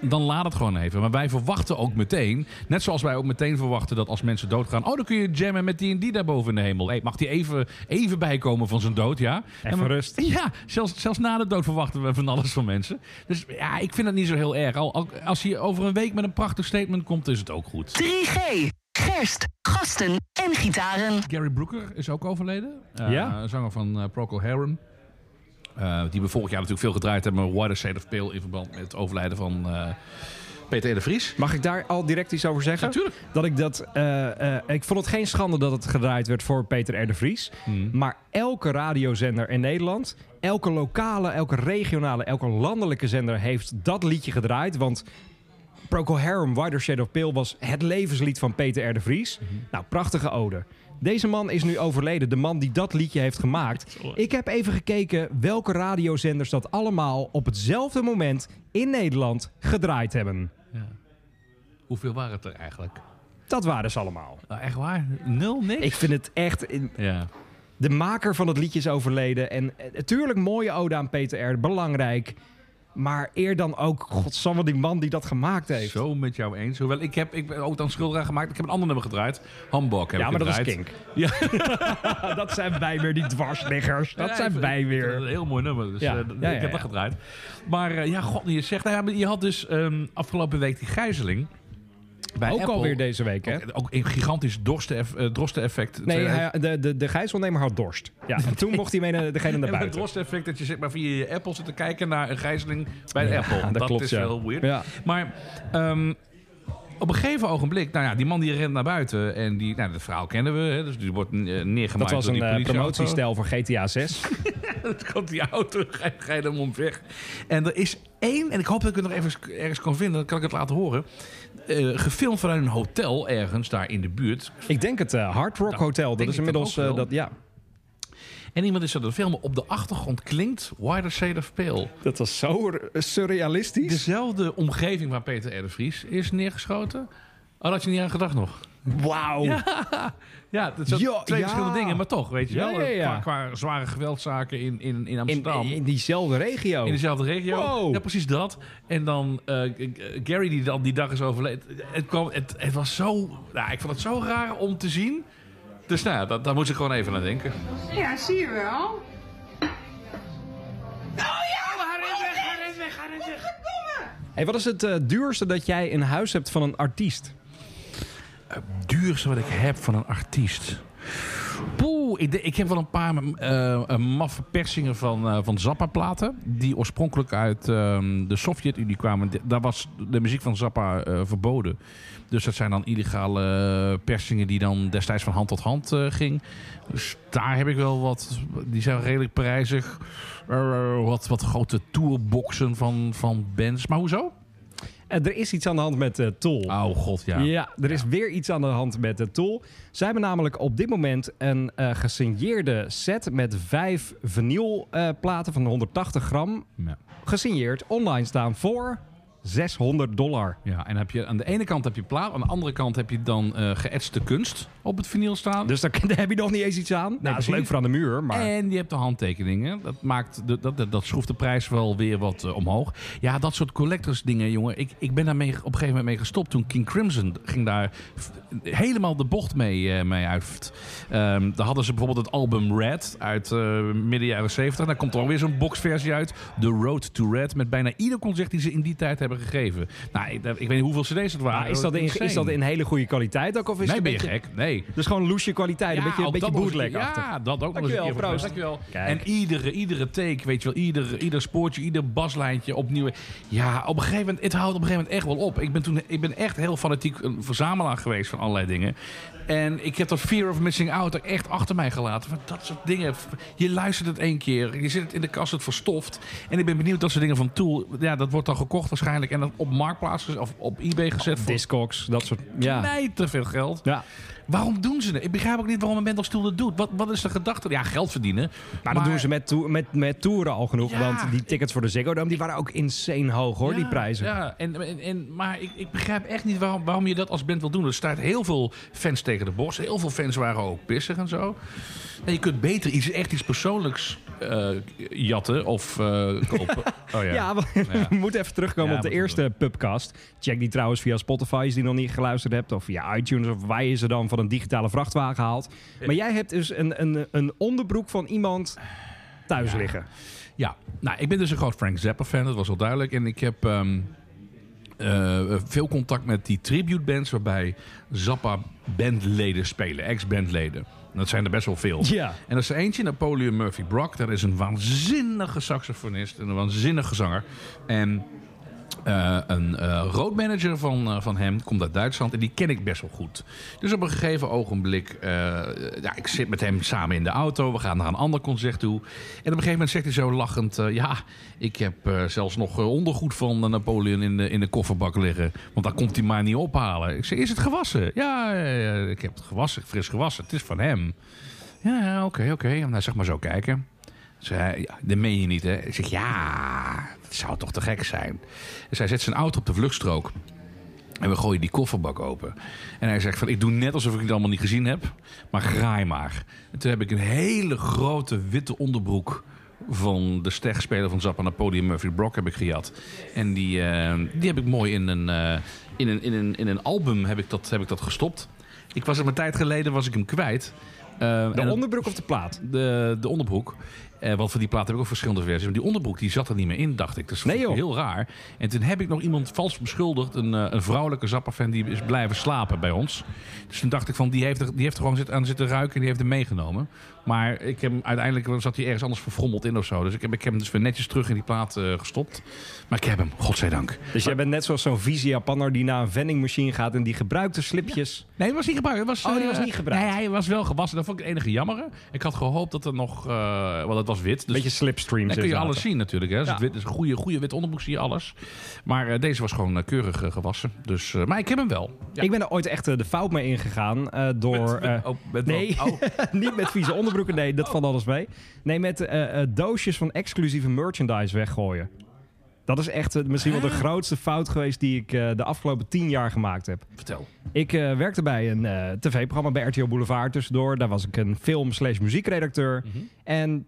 Dan laat het gewoon even. Maar wij verwachten ook meteen, net zoals wij ook meteen verwachten dat als mensen doodgaan, oh, dan kun je jammen met die en die daarboven in de hemel. Hey, mag die even, even bijkomen van zijn dood, ja? Even rust. Ja, zelfs, zelfs na de dood verwachten we van alles van mensen. Dus ja, ik vind het niet zo heel erg. Al, al- als hij over een week met een prachtig statement komt, is het ook goed. 3G. Gerst, gasten en gitaren. Gary Brooker is ook overleden. Eh, Ja? Zanger van uh, Procol Harum. Eh, die we vorig jaar natuurlijk veel gedraaid hebben. A Shade of Pale in verband met het overlijden van eh, Peter de Vries. Mag ik daar al direct iets over zeggen? Natuurlijk. Dat ik dat. eh, eh, ik vond het geen schande dat het gedraaid werd voor Peter R. de Vries. Hmm. Maar elke radiozender in Nederland, elke lokale, elke regionale, elke landelijke zender heeft dat liedje gedraaid. Want Procol Harum, Wider Shade of Pale was het levenslied van Peter R. de Vries. Nou, prachtige ode. Deze man is nu overleden, de man die dat liedje heeft gemaakt. Ik heb even gekeken welke radiozenders dat allemaal op hetzelfde moment in Nederland gedraaid hebben. Hoeveel waren het er eigenlijk? Dat waren ze allemaal. Nou, echt waar? Nul, niks? Ik vind het echt... Ja. De maker van het liedje is overleden. En eh, natuurlijk mooie ode aan Peter R. Belangrijk. Maar eer dan ook, godsamme, die man die dat gemaakt heeft. Zo met jou eens. Hoewel ik heb ik ben ook dan schuldig aan gemaakt. Ik heb een ander nummer gedraaid. Hamburg heb ja, ik maar dat is gedraaid. kink. Ja. dat zijn wij weer, die dwarsliggers. Dat Ja, zijn wij weer. Een heel mooi nummer. Dus Ja. eh, Ja, ik ja, heb ja. dat gedraaid. Maar eh, ja, god, je zegt. Nou, ja, je had dus ehm, afgelopen week die gijzeling. Bij Ook Apple. alweer deze week, hè? Ook, ook een gigantisch eh, drosten-effect. Nee, hij- de, de, de gijzelnemer had dorst. Ja, en toen mocht hij mee naar, degene naar en het buiten. drosten-effect dat je zeg maar, via je Apple zit te kijken naar een gijzeling bij de Apple. dat klopt, is ja. wel weird. Ja. Maar ehm, op een gegeven ogenblik, nou ja, die man die rent naar buiten en die, nou, dat verhaal kennen we, hè, dus die wordt eh, neergemaakt Dat was door een die eh, politieauto. promotiestijl voor GTA 6. Dan komt die auto, ga je, ga je hem omweg. En er is één, en ik hoop dat ik het nog even ergens kan vinden, dan kan ik het laten horen. eh, gefilmd vanuit een hotel ergens daar in de buurt. Ik denk het Hard Rock Dat Hotel. Dat is inmiddels... dat, ja, En iemand is dat aan het filmen. Op de achtergrond klinkt Wider Shade of Pale. dat was zo surrealistisch. Dezelfde omgeving waar Peter R. de Vries is neergeschoten. Oh, had je niet aan gedacht nog. Wauw. Ja, dat zijn twee ja. verschillende dingen, maar toch, weet je Ja, wel. ja, ja. Qua, qua zware geweldzaken in, in, in Amsterdam. in diezelfde regio. In dezelfde regio. Wow. Ja, precies dat. En dan eh, Gary, die dan die dag is overleden. Het, kwam, het, het was zo... Nou, ik vond het zo raar om te zien. Dus nou ja, dat, daar moet ik gewoon even aan denken. Ja, zie je wel. Hey, wat is het eh, duurste dat jij in huis hebt van een artiest? duurste wat ik heb van een artiest. Poeh, ik, ik heb wel een paar eh, maffe persingen van, eh, van Zappa-platen. Die oorspronkelijk uit ehm, de Sovjet-Unie kwamen. Daar was de muziek van Zappa eh, verboden. Dus dat zijn dan illegale persingen die dan destijds van hand tot hand ging. Dus daar heb ik wel wat... Die zijn redelijk prijzig. Wat, wat grote tourboxen van, van bands. Maar hoezo? Eh, er is iets aan de hand met eh, Tool. Oh god, ja. Ja, er is weer iets aan de hand met de Tool. Zij hebben namelijk op dit moment een eh gesigneerde set met vijf vinylplaten van 180 gram. Ja. Gesigneerd online staan voor 600 dollar. Ja, en heb je, aan de ene kant heb je plaat, aan de andere kant heb je dan eh geëtste kunst op het vinyl staan. Dus daar, daar heb je nog niet eens iets aan. nou, dat is leuk voor aan de muur, maar... En je hebt de handtekeningen. Dat, maakt de, dat, dat, dat schroeft de prijs wel weer wat eh, omhoog. Ja, dat soort collectors dingen, jongen. Ik, ik ben daarmee op een gegeven moment mee gestopt. Toen King Crimson ging daar helemaal de bocht mee, eh, mee uit. Ehm daar hadden ze bijvoorbeeld het album Red uit midden jaren 70. Daar komt er alweer zo'n boxversie uit. The Road to Red. Met bijna ieder concert die ze in die tijd hebben gegeven. Nou, ik, ik weet niet hoeveel cd's het waren. Maar is dat, in, Insane. is dat in hele goede kwaliteit ook? Of is Nee, het ben je beetje... gek? Nee. Dus gewoon loesje kwaliteit, een beetje, een beetje bootleg Ja, dat ook nog eens een keer. proost. Dankjewel. En iedere, iedere take, weet je wel, ieder, ieder spoortje, ieder baslijntje opnieuw. Ja, op een gegeven moment, het houdt op een gegeven moment echt wel op. Ik ben, toen, ik ben echt heel fanatiek een verzamelaar geweest van allerlei dingen. En ik heb dat fear of missing out ook echt achter mij gelaten. Van dat soort dingen. Je luistert het één keer, je zit het in de kast, het verstoft. En ik ben benieuwd dat soort dingen van Tool, ja, dat wordt dan gekocht waarschijnlijk. En dan op marktplaats of op eBay gezet voor Discogs, dat soort... Ja. te veel geld. ja. Waarom doen ze het? Ik begrijp ook niet waarom een band als Tool dat doet. Wat, wat is de gedachte? Ja, geld verdienen. Maar dat doen ze met, met, met toeren al genoeg. Ja. Want die tickets voor de Ziggo Dome die waren ook insane hoog hoor, die prijzen. Ja, en, en, en, maar ik, ik begrijp echt niet waarom, waarom je dat als band wil doen. Er staat heel veel fans tegen de borst. Heel veel fans waren ook pissig en zo. En je kunt beter iets, echt iets persoonlijks eh, jatten of eh, kopen. Oh ja. Ja, we, Ja. moeten even terugkomen Ja, op de eerste pubcast. Check die trouwens via Spotify als je die nog niet geluisterd hebt. Of via iTunes of waar je ze dan van een digitale vrachtwagen haalt. Maar jij hebt dus een, een, een onderbroek van iemand thuis liggen. Ja, nou, ik ben dus een groot Frank Zappa fan, dat was al duidelijk. En ik heb ehm, eh, veel contact met die tribute bands waarbij Zappa bandleden spelen, ex-bandleden. Dat zijn er best wel veel. Ja. En dat is er eentje, Napoleon Murphy Brock. Dat is een waanzinnige saxofonist en een waanzinnige zanger. En eh, een eh roadmanager van, eh, van hem komt uit Duitsland en die ken ik best wel goed. Dus op een gegeven ogenblik, ja, ik zit met hem samen in de auto, we gaan naar een ander concert toe. En op een gegeven moment zegt hij zo lachend, ja, ik heb zelfs nog ondergoed van Napoleon in de, in de kofferbak liggen. Want daar komt hij maar niet ophalen. Ik zeg, is het gewassen? Ja, ik heb het gewassen, fris gewassen. Het is van hem. Ja, ja, oké, oké. Nou, zeg maar zo kijken. Ja, dat meen je niet, hè? Ik zeg, ja, het zou toch te gek zijn. Dus hij zet zijn auto op de vluchtstrook. En we gooien die kofferbak open. En hij zegt van, ik doe net alsof ik het allemaal niet gezien heb. Maar graai maar. En toen heb ik een hele grote witte onderbroek van de stegspeler van Zappa Napoleon Murphy Brock heb ik gejat. En die, eh, die heb ik mooi in een, eh, in een, in een, in een album heb ik, dat, heb ik dat gestopt. Ik was er een tijd geleden was ik hem kwijt. Eh, De onderbroek of de plaat? de, de onderbroek. Eh, want voor die plaat heb ik ook verschillende versies. Maar die onderbroek die zat er niet meer in, dacht ik. Dat is Nee, joh. heel raar. En toen heb ik nog iemand vals beschuldigd. Een, eh, een vrouwelijke Zappa-fan die is blijven slapen bij ons. Dus toen dacht ik van, die heeft er, die heeft er gewoon zit, aan zitten ruiken en die heeft hem meegenomen. Maar ik heb, hem- uiteindelijk zat hij ergens anders verfrommeld in of zo. Dus ik heb, ik heb hem dus weer netjes terug in die plaat eh, gestopt. Maar ik heb hem, godzijdank. Dus jij bent net zoals zo'n vieze Japanner die naar een vendingmachine gaat en die gebruikte slipjes. Nee, hij was niet gebruikt. Hij was, Oh, die eh, was niet gebruikt. Nee, hij was wel gewassen. Dat vond ik het enige jammer. Ik had gehoopt dat er nog... eh want het was wit. Dus Beetje slipstreams. Dan kun je alles zien natuurlijk. Hè. Als Ja. het wit is een goede, goede wit onderbroek, zie je alles. Maar deze was gewoon keurig gewassen. Dus, maar ik heb hem wel. Ja. Ik ben er ooit echt de fout mee ingegaan door... Met- met- oh, met nee? Oh. niet met vieze onderbroeken. Nee, dat valt alles mee. Nee, met eh, eh, doosjes van exclusieve merchandise weggooien. Dat is echt eh, misschien wel de grootste fout geweest die ik de afgelopen tien jaar gemaakt heb. Vertel. Ik werkte bij een tv-programma bij RTL Boulevard tussendoor. Daar was ik een film slash muziekredacteur. En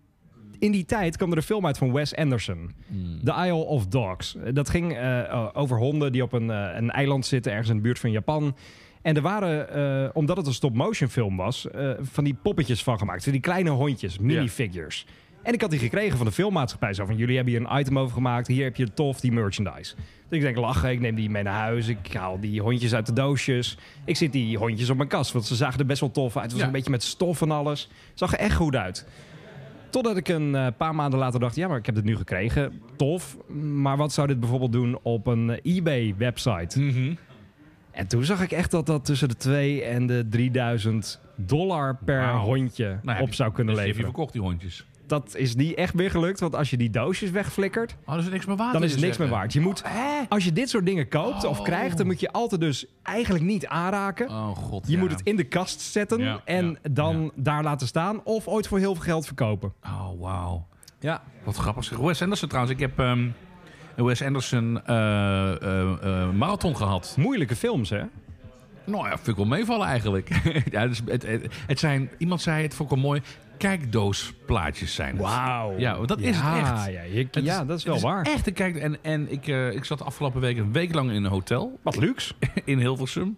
in die tijd kwam er een film uit van Wes Anderson. The Isle of Dogs. Dat ging over honden die op een, een eiland zitten ergens in de buurt van Japan. En er waren, eh, omdat het een stop-motion film was, eh, van die poppetjes van gemaakt. Die kleine hondjes, minifigures. En ik had die gekregen van de filmmaatschappij. Zo van, jullie hebben hier een item over gemaakt. Hier heb je tof die merchandise. Dus ik denk, lachen, ik neem die mee naar huis. Ik haal die hondjes uit de doosjes. Ik zit die hondjes op mijn kast. Want ze zagen er best wel tof uit. Het was Ja. een beetje met stof en alles. Zag er echt goed uit. Totdat ik een eh, paar maanden later dacht... ja, maar ik heb dit nu gekregen. Tof. Maar wat zou dit bijvoorbeeld doen op een eBay-website? En toen zag ik echt dat dat tussen de 2 en de 3000 dollar per hondje Nou, op zou kunnen dus die heb je leveren. verkocht, die hondjes. dat is niet echt meer gelukt. Want als je die doosjes wegflikkert, Oh, er is niks meer waard. dan is het niks meer waard. Je moet, als je dit soort dingen koopt of Oh. krijgt, dan moet je altijd dus eigenlijk niet aanraken. Oh god. Je ja. moet het in de kast zetten Ja, en ja, dan daar laten staan. Of ooit voor heel veel geld verkopen. Oh, wauw. Ja. Wat grappig. zeg. Wes Anderson trouwens. Ik heb ehm, Wes Anderson eh, eh, eh, marathon gehad. Moeilijke films, hè? Nou ja, vind ik wel meevallen eigenlijk. ja, dus het, het, het zijn, iemand zei het vond ik wel mooi, kijkdoosplaatjes zijn. Wauw. Ja, dat is het echt. Ja, je- Het ja, dat is wel waar. Echt een kijk. En, en ik, ik zat de afgelopen week een week lang in een hotel Wat luxe. in Hilversum.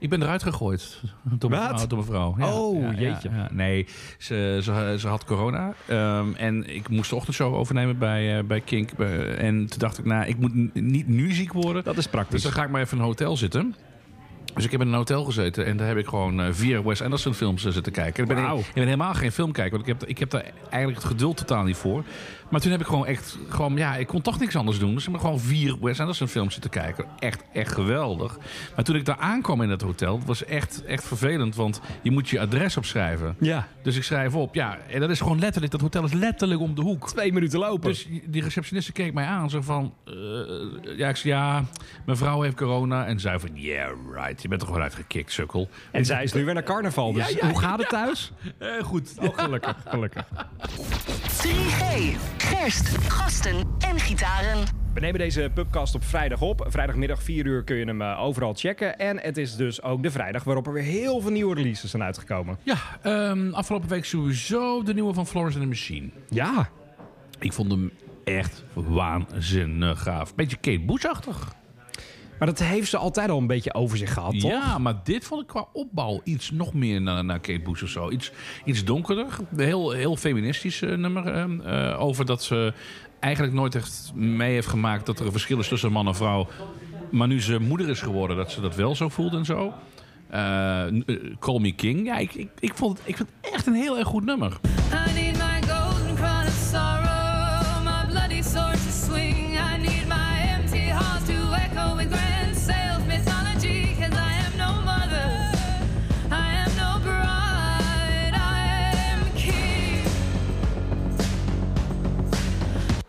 Ik ben eruit gegooid door mijn Wat? vrouw. Door mijn vrouw. Ja, Oh, ja, jeetje. ja. Nee, ze, ze, ze had corona. Ehm, en ik moest de ochtendshow overnemen bij, eh, bij Kink. Bij- en toen dacht ik, nou, ik moet niet nu ziek worden. Dat is Dus praktisch. dan ga ik maar even in een hotel zitten. Dus ik heb in een hotel gezeten en daar heb ik gewoon eh, vier Wes Anderson films eh, zitten kijken. Ik ben, Wauw. ik ben helemaal geen filmkijker, want ik heb, ik heb daar eigenlijk het geduld totaal niet voor. Maar toen heb ik gewoon echt, gewoon, ja, ik kon toch niks anders doen. Dus ik heb gewoon vier Wes Anderson films zitten kijken. Echt, echt geweldig. Maar toen ik daar aankwam in het hotel, het was echt, echt vervelend, want je moet je adres opschrijven. Ja. Dus ik schrijf op, ja, en dat is gewoon letterlijk, dat hotel is letterlijk om de hoek. Twee minuten lopen. Dus die receptioniste keek mij aan, zo van... eh, ja, ik zei, ja, mijn vrouw heeft corona. En zei van, yeah, right, je bent toch wel uitgekikt, sukkel. en zij is nu weer naar carnaval. Dus Ja, ja, hoe gaat het thuis? Eh, goed. Oh, gelukkig, gelukkig. 3G. Gerst, gasten en gitaren. We nemen deze pubcast op vrijdag op. Vrijdagmiddag 4 uur kun je hem eh, overal checken. En het is dus ook de vrijdag waarop er weer heel veel nieuwe releases zijn uitgekomen. Ja, ehm, afgelopen week sowieso de nieuwe van Florence and the Machine. Ja, Ik vond hem echt waanzinnig gaaf. Beetje Kate Bush-achtig. Maar dat heeft ze altijd al een beetje over zich gehad, toch? Ja, maar dit vond ik qua opbouw iets nog meer naar, naar Kate Bush of zo. Iets, iets donkerder. Heel, heel feministisch eh, nummer. ehm, eh, over dat ze eigenlijk nooit echt mee heeft gemaakt dat er een verschil is tussen man en vrouw. Maar nu ze moeder is geworden, dat ze dat wel zo voelt en zo. Eh, eh, Call Me King. Ja, ik, ik, ik, vond het, ik vind het echt een heel erg goed nummer.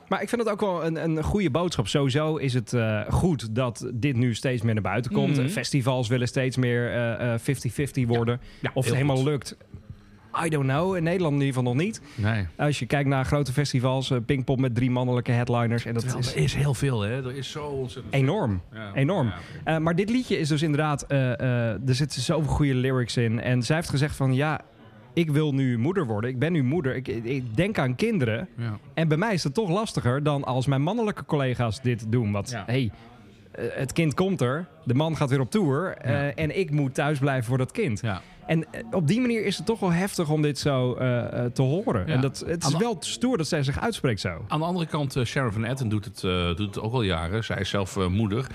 Maar ik vind het ook wel een, een goede boodschap. Sowieso is het eh, goed dat dit nu steeds meer naar buiten komt. Mhm. Festivals willen steeds meer eh, eh, 50-50 worden. Ja, of het helemaal goed. lukt, I don't know. In Nederland in ieder geval nog niet. Nee. Als je kijkt naar grote festivals, eh, Pinkpop met drie mannelijke headliners. En dat Terwijl is er is heel veel, hè? Er is zo ontzettend enorm. Ja. Enorm. Ja. Eh, maar dit liedje is dus inderdaad... eh, eh, er zitten zoveel goede lyrics in. En zij heeft gezegd van... Ja, ik wil nu moeder worden. Ik ben nu moeder. Ik, ik denk aan kinderen. Ja. En bij mij is het toch lastiger dan als mijn mannelijke collega's dit doen. Want Ja. hey, eh, het kind komt er. De man gaat weer op tour. eh, en ik moet thuis blijven voor dat kind. Ja. En eh, op die manier is het toch wel heftig om dit zo te horen. Ja. En dat, het is wel stoer dat zij zich uitspreekt zo. Aan de andere kant, Sharon Van Etten doet het, doet het ook al jaren. Zij is zelf moeder.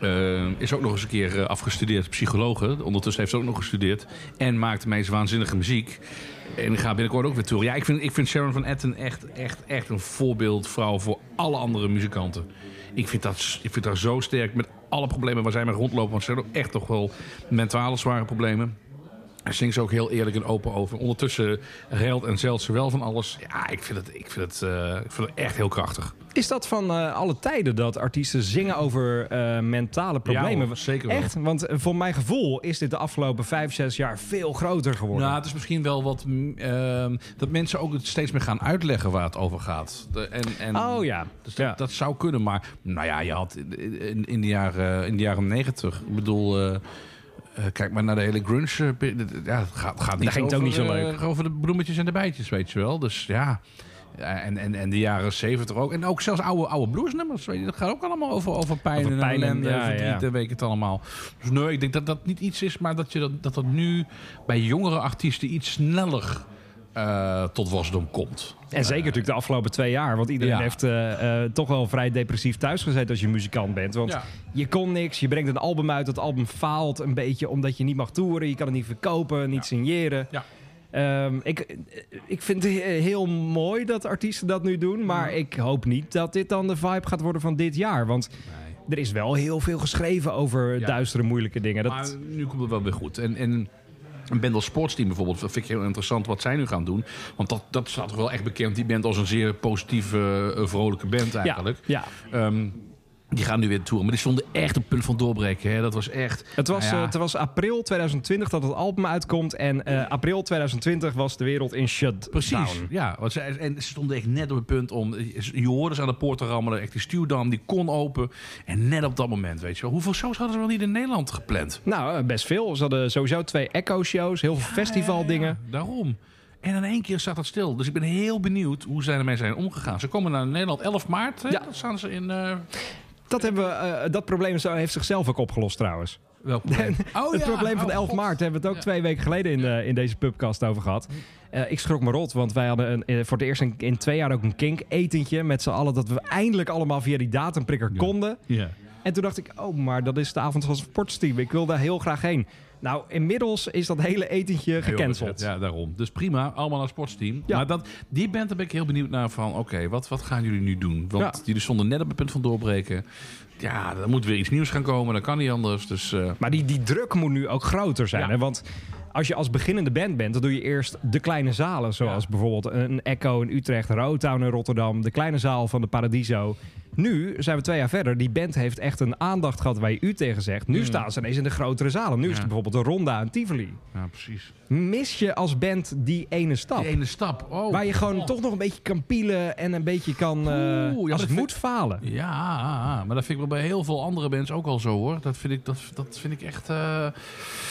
Eh, is ook nog eens een keer eh, afgestudeerd psychologe. Ondertussen heeft ze ook nog gestudeerd. En maakt meest waanzinnige muziek. En gaat binnenkort ook weer toeren. Ja, ik vind, ik vind Sharon Van Etten echt, echt, echt een voorbeeldvrouw voor alle andere muzikanten. Ik vind, dat, ik vind haar zo sterk met alle problemen waar zij mee rondlopen. Want ze heeft ook echt toch wel mentale zware problemen. Daar zingt ze ook heel eerlijk en open over. Ondertussen reilt en zeilt ze wel van alles. Ja, ik vind het, ik vind het, eh, ik vind het echt heel krachtig. Is dat van eh, alle tijden dat artiesten zingen over eh, mentale problemen? hoor, zeker wel. Echt? Want voor mijn gevoel is dit de afgelopen vijf, zes jaar veel groter geworden. Nou, het is misschien wel wat... mm, ehm, dat mensen ook steeds meer gaan uitleggen waar het over gaat. De- en, en, oh ja. Dus ja. dat, zou kunnen, maar nou ja, je had in, in, in de, jaren, in de jaren negentig, ik bedoel, eh, eh, kijk maar naar de hele grunge, eh, ja, het gaat, gaat niet Daar ging het ook niet zo eh, leuk. over de bloemetjes en de bijtjes, weet je wel. Dus ja, en, en, en de jaren zeventig ook. En ook zelfs oude, oude bluesnummers, weet je, dat gaat ook allemaal over, over pijn Over en pijn en- ja, verdriet ja. en weet ik het allemaal. Dus nee, ik denk dat dat niet iets is, maar dat je dat, dat, dat nu bij jongere artiesten iets sneller eh, tot wasdom komt. En zeker natuurlijk de afgelopen twee jaar. Want iedereen Ja. heeft eh, eh, toch wel vrij depressief thuis gezeten als je muzikant bent. Want Ja. je kon niks. Je brengt een album uit. Dat album faalt een beetje omdat je niet mag toeren. Je kan het niet verkopen, niet signeren. Ja. Ehm, ik, ik vind het he- heel mooi dat artiesten dat nu doen. Maar ik hoop niet dat dit dan de vibe gaat worden van dit jaar. Want er is wel heel veel geschreven over Ja. duistere, moeilijke dingen. Dat, Maar nu komt het wel weer goed. En, en Een band als Sportsteam bijvoorbeeld, dat vind ik heel interessant wat zij nu gaan doen. Want dat, dat staat toch wel echt bekend, die band als een zeer positieve, eh, vrolijke band eigenlijk. Ja, Ehm, die gaan nu weer toeren, maar die stonden echt op het punt van doorbreken. Hè. Dat was echt... Het was, nou ja, eh, het was april 2020 dat het album uitkomt. En eh, april 2020 was de wereld in shutdown. Precies, ja. Want ze, en ze stonden echt net op het punt om... Je hoorde ze aan de poort te rammelen. Echt die stuwdam, die kon open. En net op dat moment, weet je wel. Hoeveel shows hadden ze wel niet in Nederland gepland? Nou, eh, best veel. Ze hadden sowieso twee Echo-shows, heel veel festivaldingen. Ja, daarom. En in één keer staat het stil. Dus ik ben heel benieuwd hoe zij ermee zijn omgegaan. Ze komen naar Nederland 11 maart. Hè? Ja. Dan staan ze in... Dat, hebben we, eh, dat probleem heeft zichzelf ook opgelost trouwens. welk probleem? Oh, het ja. probleem van Oh, 11 God. maart hebben we het ook Ja. twee weken geleden in, in deze pubcast over gehad. Eh, ik schrok me rot, want wij hadden een, eh, voor het eerst in, in twee jaar ook een kink-etentje met z'n allen. Dat we eindelijk allemaal via die datumprikker konden. Ja. En toen dacht ik, oh, maar dat is de avond van het sportsteam. Ik wil daar heel graag heen. Nou, inmiddels is dat hele etentje gecanceld. Ja, daarom. Dus prima, allemaal naar sportsteam. Ja. Maar dat, die band, daar ben ik heel benieuwd naar van... oké, wat, wat gaan jullie nu doen? Want Ja. jullie stonden net op het punt van doorbreken. Ja, er moet weer iets nieuws gaan komen. Dat kan niet anders. Dus eh, Maar die, die druk moet nu ook groter zijn. Ja. Hè? Want als je als beginnende band bent, dan doe je eerst de kleine zalen. Zoals Ja. bijvoorbeeld een Echo in Utrecht, Rotown in Rotterdam. De kleine zaal van de Paradiso. Nu zijn we twee jaar verder. Die band heeft echt een aandacht gehad waar je u tegen zegt. Nu staan ze ineens in de grotere zalen. Nu is het bijvoorbeeld de Ronda en Tivoli. ja, precies. Mis je als band die ene stap? Die ene stap. Oh, Waar je gewoon oh. toch nog een beetje kan pielen en een beetje kan, eh, Oeh, ja, als het moet, falen. Ja, maar dat vind ik wel bij heel veel andere bands ook al zo hoor. Dat vind ik, dat, dat vind ik echt. eh,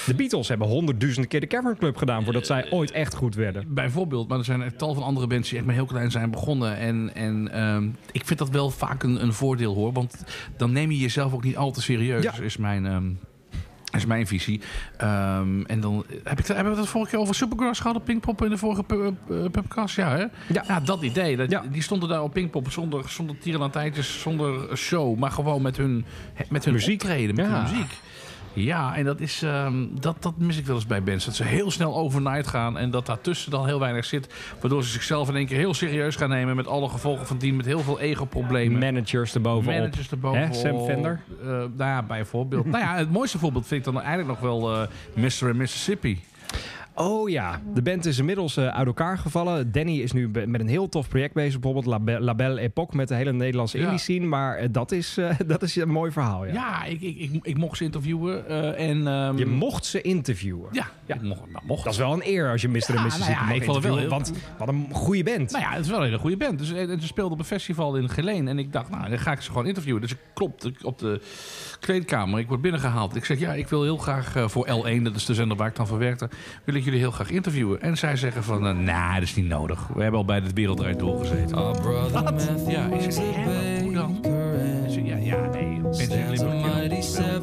De Beatles hebben honderdduizenden keer de Cavern Club gedaan voordat zij ooit echt goed werden. Bijvoorbeeld, maar er zijn tal van andere bands die echt maar heel klein zijn begonnen. En, en ehm, ik vind dat wel vaak een, een voordeel hoor. Want dan neem je jezelf ook niet al te serieus, Ja. is mijn... ehm, is mijn visie. Ehm, en dan heb ik, hebben we het vorige keer over Supergrass gehad op Pinkpop in de vorige pu- pu- pubcast? Ja, hè? Ja. dat idee. Dat, Ja. Die stonden daar op Pinkpop zonder, zonder tierenlantijntjes, zonder show. Maar gewoon met hun, met hun Muziek. optreden, met Ja. hun muziek. Ja, en dat, is, ehm, dat, dat mis ik wel eens bij bands. Dat ze heel snel overnight gaan en dat daartussen dan heel weinig zit. Waardoor ze zichzelf in één keer heel serieus gaan nemen met alle gevolgen van dien. Met heel veel ego-problemen. Managers erbovenop. Managers erbovenop. Hè, Sam Fender? Eh, nou ja, bijvoorbeeld. nou ja, het mooiste voorbeeld vind ik dan eigenlijk nog wel eh Mr. Mississippi. Oh ja, de band is inmiddels eh, uit elkaar gevallen. Danny is nu met een heel tof project bezig. Bijvoorbeeld La, Be- La Belle Époque met de hele Nederlandse Ja. indie scene. Maar eh, dat, is, eh, dat is een mooi verhaal, ja. Ja, ik, ik, ik, ik mocht ze interviewen. en, ehm, Je mocht ze interviewen. Ja, Ja. ik mocht, nou, mocht. Dat is wel een eer als je Mr. en nou Mississippi ja, mag ik vond het wel heel- Want wat een goede band. Nou ja, het is wel een hele goede band. Dus, en, en ze speelden op een festival in Geleen. En ik dacht, nou, dan ga ik ze gewoon interviewen. Dus ik klopte op de kleedkamer. Ik word binnengehaald. Ik zeg, ja, ik wil heel graag eh, voor L1, dat is de zender waar ik dan voor werkte, wil ik jullie heel graag interviewen. En zij zeggen van, nou, dat is niet nodig. We hebben al bij het Wereldrijd doorgezeten. Ja, ik zeg, hè, hoe dan? Ja, ja, nee, mensen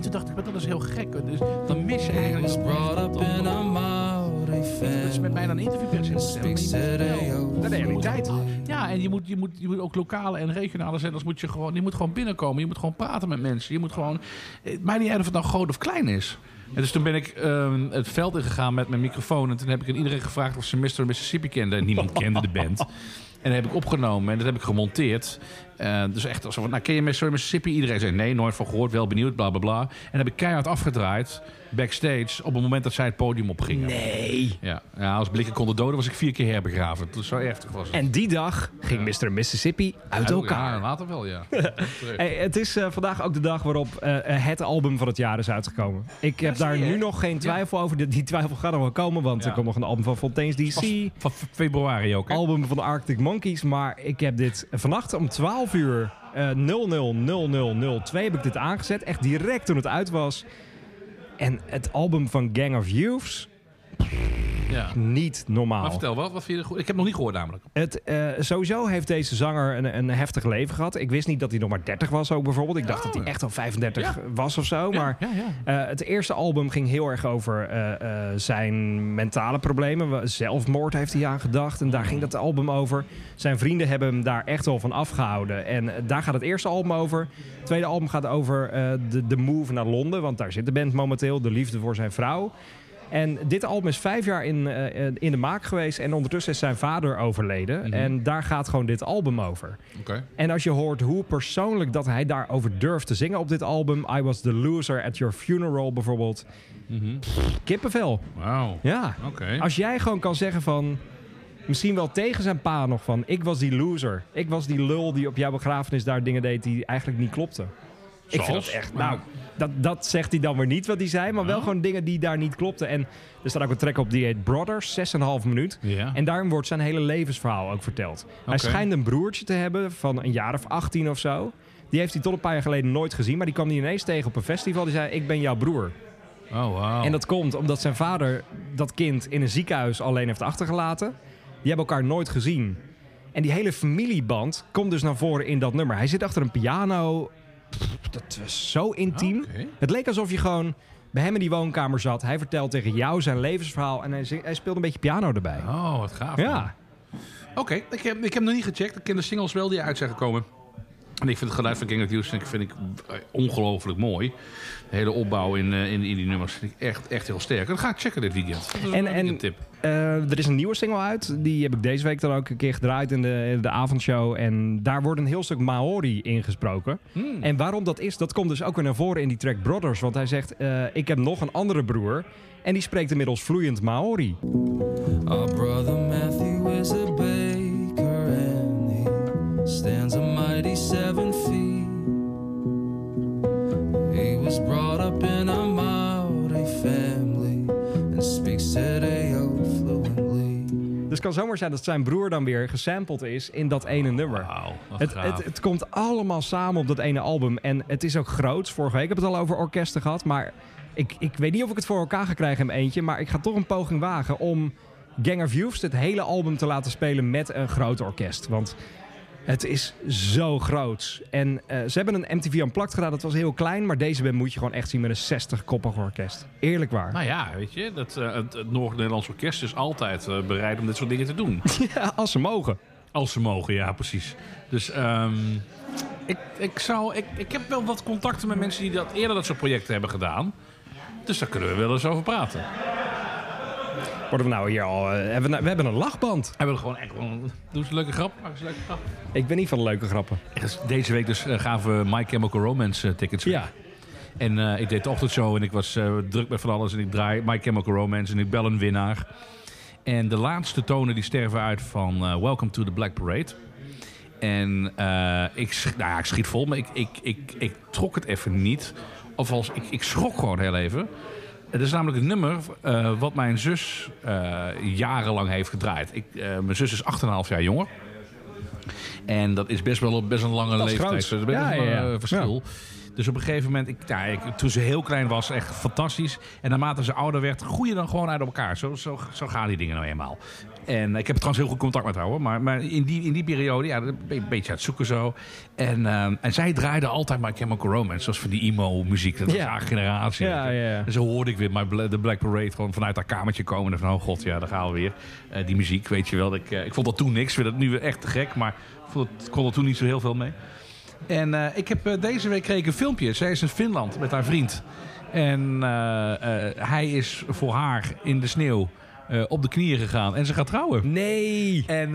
Toen dacht ik, maar dat is heel gek. Dus dan mis je eigenlijk... Met mij dan een interviewpersoon. de realiteit. Ja, en je moet, je, moet, je moet ook lokale en regionale zenders moet je gewoon, je moet gewoon binnenkomen. Je moet gewoon praten met mensen. Je moet gewoon. Het maakt niet uit of het nou groot of klein is. En dus toen ben ik ehm, het veld ingegaan met mijn microfoon. En toen heb ik aan iedereen gevraagd of ze Mr. Mississippi kenden. En niemand kende de band. En dat heb ik opgenomen en dat heb ik gemonteerd. Eh, dus echt alsof, nou ken je Mr. Mississippi? Iedereen zei nee, nooit van gehoord, wel benieuwd, bla bla bla. En dat heb ik keihard afgedraaid, backstage, op het moment dat zij het podium opgingen. Nee. Ja, ja, als blikken konden doden was ik vier keer herbegraven. Dat zo heftig was het. En die dag ging Mr. Mississippi uit Ja, elkaar. Ja, later wel, ja. Hey, het is eh, vandaag ook de dag waarop eh, eh, het album van het jaar is uitgekomen. Ik heb daar nu nog geen twijfel over. Die, die twijfel gaat nog wel komen, want er komt nog een album van Fontaine's DC. Van fe- februari ook, hè? Album van de Arctic Monkeys. Maar ik heb dit vannacht om 12 uur eh 000002 heb ik dit aangezet. Echt direct toen het uit was. En het album van Gang of Youths, Ja. niet normaal. Maar vertel, wat, wat vind je er goed? Ik heb het nog niet gehoord namelijk. Het, eh, sowieso heeft deze zanger een, een heftig leven gehad. Ik wist niet dat hij nog maar 30 was ook bijvoorbeeld. Ik dacht Oh. dat hij echt al 35 Ja. was of zo. Maar ja, eh, het eerste album ging heel erg over eh, zijn mentale problemen. Zelfmoord heeft hij aan gedacht. En daar ging dat album over. Zijn vrienden hebben hem daar echt wel van afgehouden. En daar gaat het eerste album over. Het tweede album gaat over de, de move naar Londen. Want daar zit de band momenteel. De liefde voor zijn vrouw. En dit album is vijf jaar in, eh, in de maak geweest. En ondertussen is zijn vader overleden. Mhm. En daar gaat gewoon dit album over. En als je hoort hoe persoonlijk dat hij daarover durft te zingen op dit album. I was the loser at your funeral bijvoorbeeld. Mhm. Kippenvel. Wauw. Ja. Als jij gewoon kan zeggen van... Misschien wel tegen zijn pa nog van... Ik was die loser. Ik was die lul die op jouw begrafenis daar dingen deed die eigenlijk niet klopten. Ik vind dat echt... Nou, dat, dat zegt hij dan weer niet wat hij zei. Maar wel gewoon dingen die daar niet klopten. En er staat ook een track op die heet Brothers. 6,5 minuut. Ja. En daarin wordt zijn hele levensverhaal ook verteld. Hij schijnt een broertje te hebben van een jaar of 18 of zo. Die heeft hij tot een paar jaar geleden nooit gezien. Maar die kwam hij ineens tegen op een festival. Die zei, ik ben jouw broer. Oh, wauw. En dat komt omdat zijn vader dat kind in een ziekenhuis alleen heeft achtergelaten. Die hebben elkaar nooit gezien. En die hele familieband komt dus naar voren in dat nummer. Hij zit achter een piano. Dat was zo intiem. Het leek alsof je gewoon bij hem in die woonkamer zat. Hij vertelt tegen jou zijn levensverhaal. En hij, zing- hij speelt een beetje piano erbij. Oh, wat gaaf. man. Ja. Oké, ik, heb, ik heb nog niet gecheckt. Ik ken de singles wel die uit zijn gekomen. En ik vind het geluid van King of vind ik, vind ik eh, ongelooflijk mooi. Hele opbouw in, eh, in, in die nummers vind ik echt, echt heel sterk. Dat ga ik checken dit weekend. Dat is En- een en- weekendtip. Eh, er is een nieuwe single uit. Die heb ik deze week dan ook een keer gedraaid in de, in de avondshow. En daar wordt een heel stuk Maori ingesproken. Hmm. En waarom dat is, dat komt dus ook weer naar voren in die track Brothers. Want hij zegt, eh, ik heb nog een andere broer. En die spreekt inmiddels vloeiend Maori. Brother het kan zomaar zijn dat zijn broer dan weer gesampled is in dat ene nummer. Wauw, wat Het, het, het komt allemaal samen op dat ene album. En het is ook groots. Vorige week heb ik het al over orkesten gehad. Maar ik, ik weet niet of ik het voor elkaar ga krijgen in eentje. Maar ik ga toch een poging wagen om Gang of het hele album te laten spelen met een groot orkest. Want het is zo groots. En eh, ze hebben een MTV Unplugged gedaan. Dat was heel klein. Maar deze band moet je gewoon echt zien met een 60-koppig orkest. Eerlijk waar. Nou ja, weet je, dat, eh, het, het Noord-Nederlands Orkest is altijd eh, bereid om dit soort dingen te doen. Ja, als ze mogen. Als ze mogen, ja, precies. Dus ehm, ik, ik, zou, ik, ik heb wel wat contacten met mensen die dat eerder dat soort projecten hebben gedaan. Dus daar kunnen we wel eens over praten. Worden we nou hier al... eh, hebben we, nou- we hebben een lachband. Hebben we gewoon echt gewoon... Doe eens een leuke grap. Maak eens een leuke grap. Ik ben niet van de leuke grappen. Echt, Deze week dus eh, gaven we My Chemical Romance eh, tickets weg. Ja. En eh, ik deed de ochtendshow en ik was eh, druk met van alles. En ik draai My Chemical Romance en ik bel een winnaar. En de laatste tonen die sterven uit van eh, Welcome to the Black Parade. En eh, ik, sch- nou ja, ik schiet vol, maar ik, ik, ik, ik trok het even niet. Of als, ik, ik schrok gewoon heel even. Het is namelijk een nummer eh, wat mijn zus eh, jarenlang heeft gedraaid. Ik, eh, mijn zus is 8,5 jaar jonger. En dat is best wel best een lange Dat leeftijd. Dat is best Ja, een ja, ja. verschil. Dus op een gegeven moment, ik, nou, ik, toen ze heel klein was, echt fantastisch. En naarmate ze ouder werd, groeien dan gewoon uit elkaar. Zo, zo, zo gaan die dingen nou eenmaal. En ik heb trouwens heel goed contact met haar hoor. Maar, maar in, die, in die periode, ja, ben een beetje aan het zoeken zo. En, ehm, en zij draaide altijd My Chemical Romance. Zoals van die emo-muziek. Dat was Ja. haar generatie. Ja. En zo hoorde ik weer My Bla- The Black Parade gewoon vanuit haar kamertje komen. En van, oh god, ja, daar gaan we weer. Eh, die muziek, weet je wel. Ik, eh, ik vond dat toen niks. Ik vind dat nu weer echt te gek. Maar ik vond het, kon er toen niet zo heel veel mee. En eh, ik heb eh, deze week kreeg ik een filmpje. Zij is in Finland met haar vriend. En eh, hij is voor haar in de sneeuw op de knieën gegaan. En ze gaat trouwen. Nee. En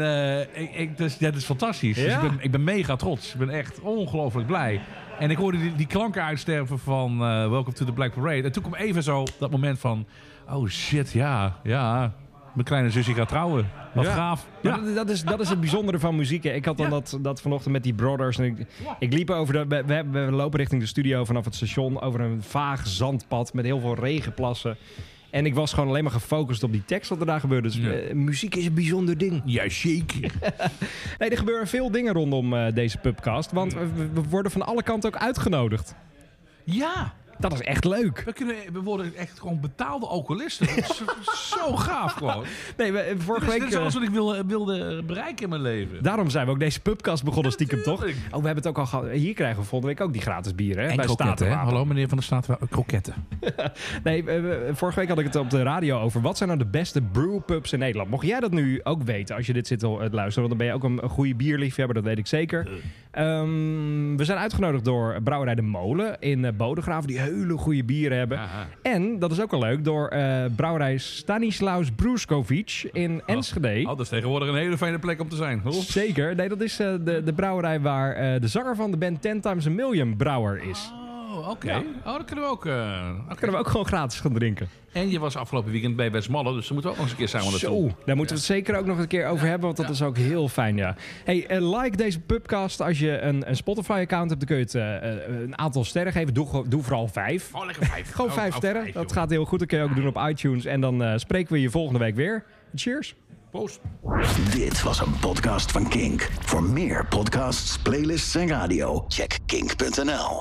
ik, ik, dus, dat is fantastisch. Dus ik, ben, ik ben mega trots. Ik ben echt ongelooflijk blij. En ik hoorde die, die klanken uitsterven van Welcome to the Black Parade. En toen kwam even zo dat moment van... Oh shit, ja, ja. Mijn kleine zusje gaat trouwen. Wat Ja. gaaf. Maar dat, dat, is, dat is het bijzondere van muziek. hè. Ik had dan Ja. dat, dat vanochtend met die Brothers. En ik, ik liep over de. We, we, we lopen richting de studio vanaf het station. Over een vaag zandpad met heel veel regenplassen. En ik was gewoon alleen maar gefocust op die tekst wat er daar gebeurde. Dus Ja. eh, muziek is een bijzonder ding. Ja, zeker. Nee, er gebeuren veel dingen rondom eh, deze pubcast. Want we, we worden van alle kanten ook uitgenodigd. Ja. Dat is echt leuk. We, kunnen, we worden echt gewoon betaalde alcoholisten. Dat is zo, gaaf gewoon. Nee, we, vorige Dit is, week. dit is eh, alles wat ik wilde, wilde bereiken in mijn leven. Daarom zijn we ook deze pubcast begonnen, stiekem toch? Oh, we hebben het ook al gehad. Hier krijgen we volgende week ook die gratis bieren. Hè? En bij kroketten, hè? Hallo meneer van de Staat, kroketten. Nee, eh, eh, vorige week had ik het op de radio over. Wat zijn nou de beste brewpubs in Nederland? Mocht jij dat nu ook weten als je dit zit te te luisteren? Want dan ben je ook een, een goede bierliefhebber, dat weet ik zeker. Ehm, we zijn uitgenodigd door Brouwerij De Molen in eh, Bodegraven, die hele goede bieren hebben. Aha. En, dat is ook wel leuk, door eh, Brouwerij Stanislaus Bruskovic in Enschede. Oh, dat is tegenwoordig een hele fijne plek om te zijn. Zeker. Nee, dat is eh, de, de brouwerij waar de zanger van de band 10 Times a Million brouwer is. Oh, oké. Ja. Oh, dat kunnen we ook. eh, oké. Kunnen we ook gewoon gratis gaan drinken. En je was afgelopen weekend bij Westmalle, dus daar moeten we ook nog eens een keer samen naartoe. Zo, daar moeten we het zeker ook nog een keer over hebben, want dat is ook heel fijn, ja. Hey, eh, like deze pubcast. Als je een, een Spotify-account hebt, dan kun je het eh, een aantal sterren geven. Doe, doe vooral vijf. Oh, lekker vijf. Gewoon Oh, vijf oh, sterren. vijf, dat gaat heel goed. Dat kun je ook doen op iTunes. En dan eh, spreken we je volgende week weer. Cheers. Proost. Dit was een podcast van Kink. Voor meer podcasts, playlists en radio, check kink.nl.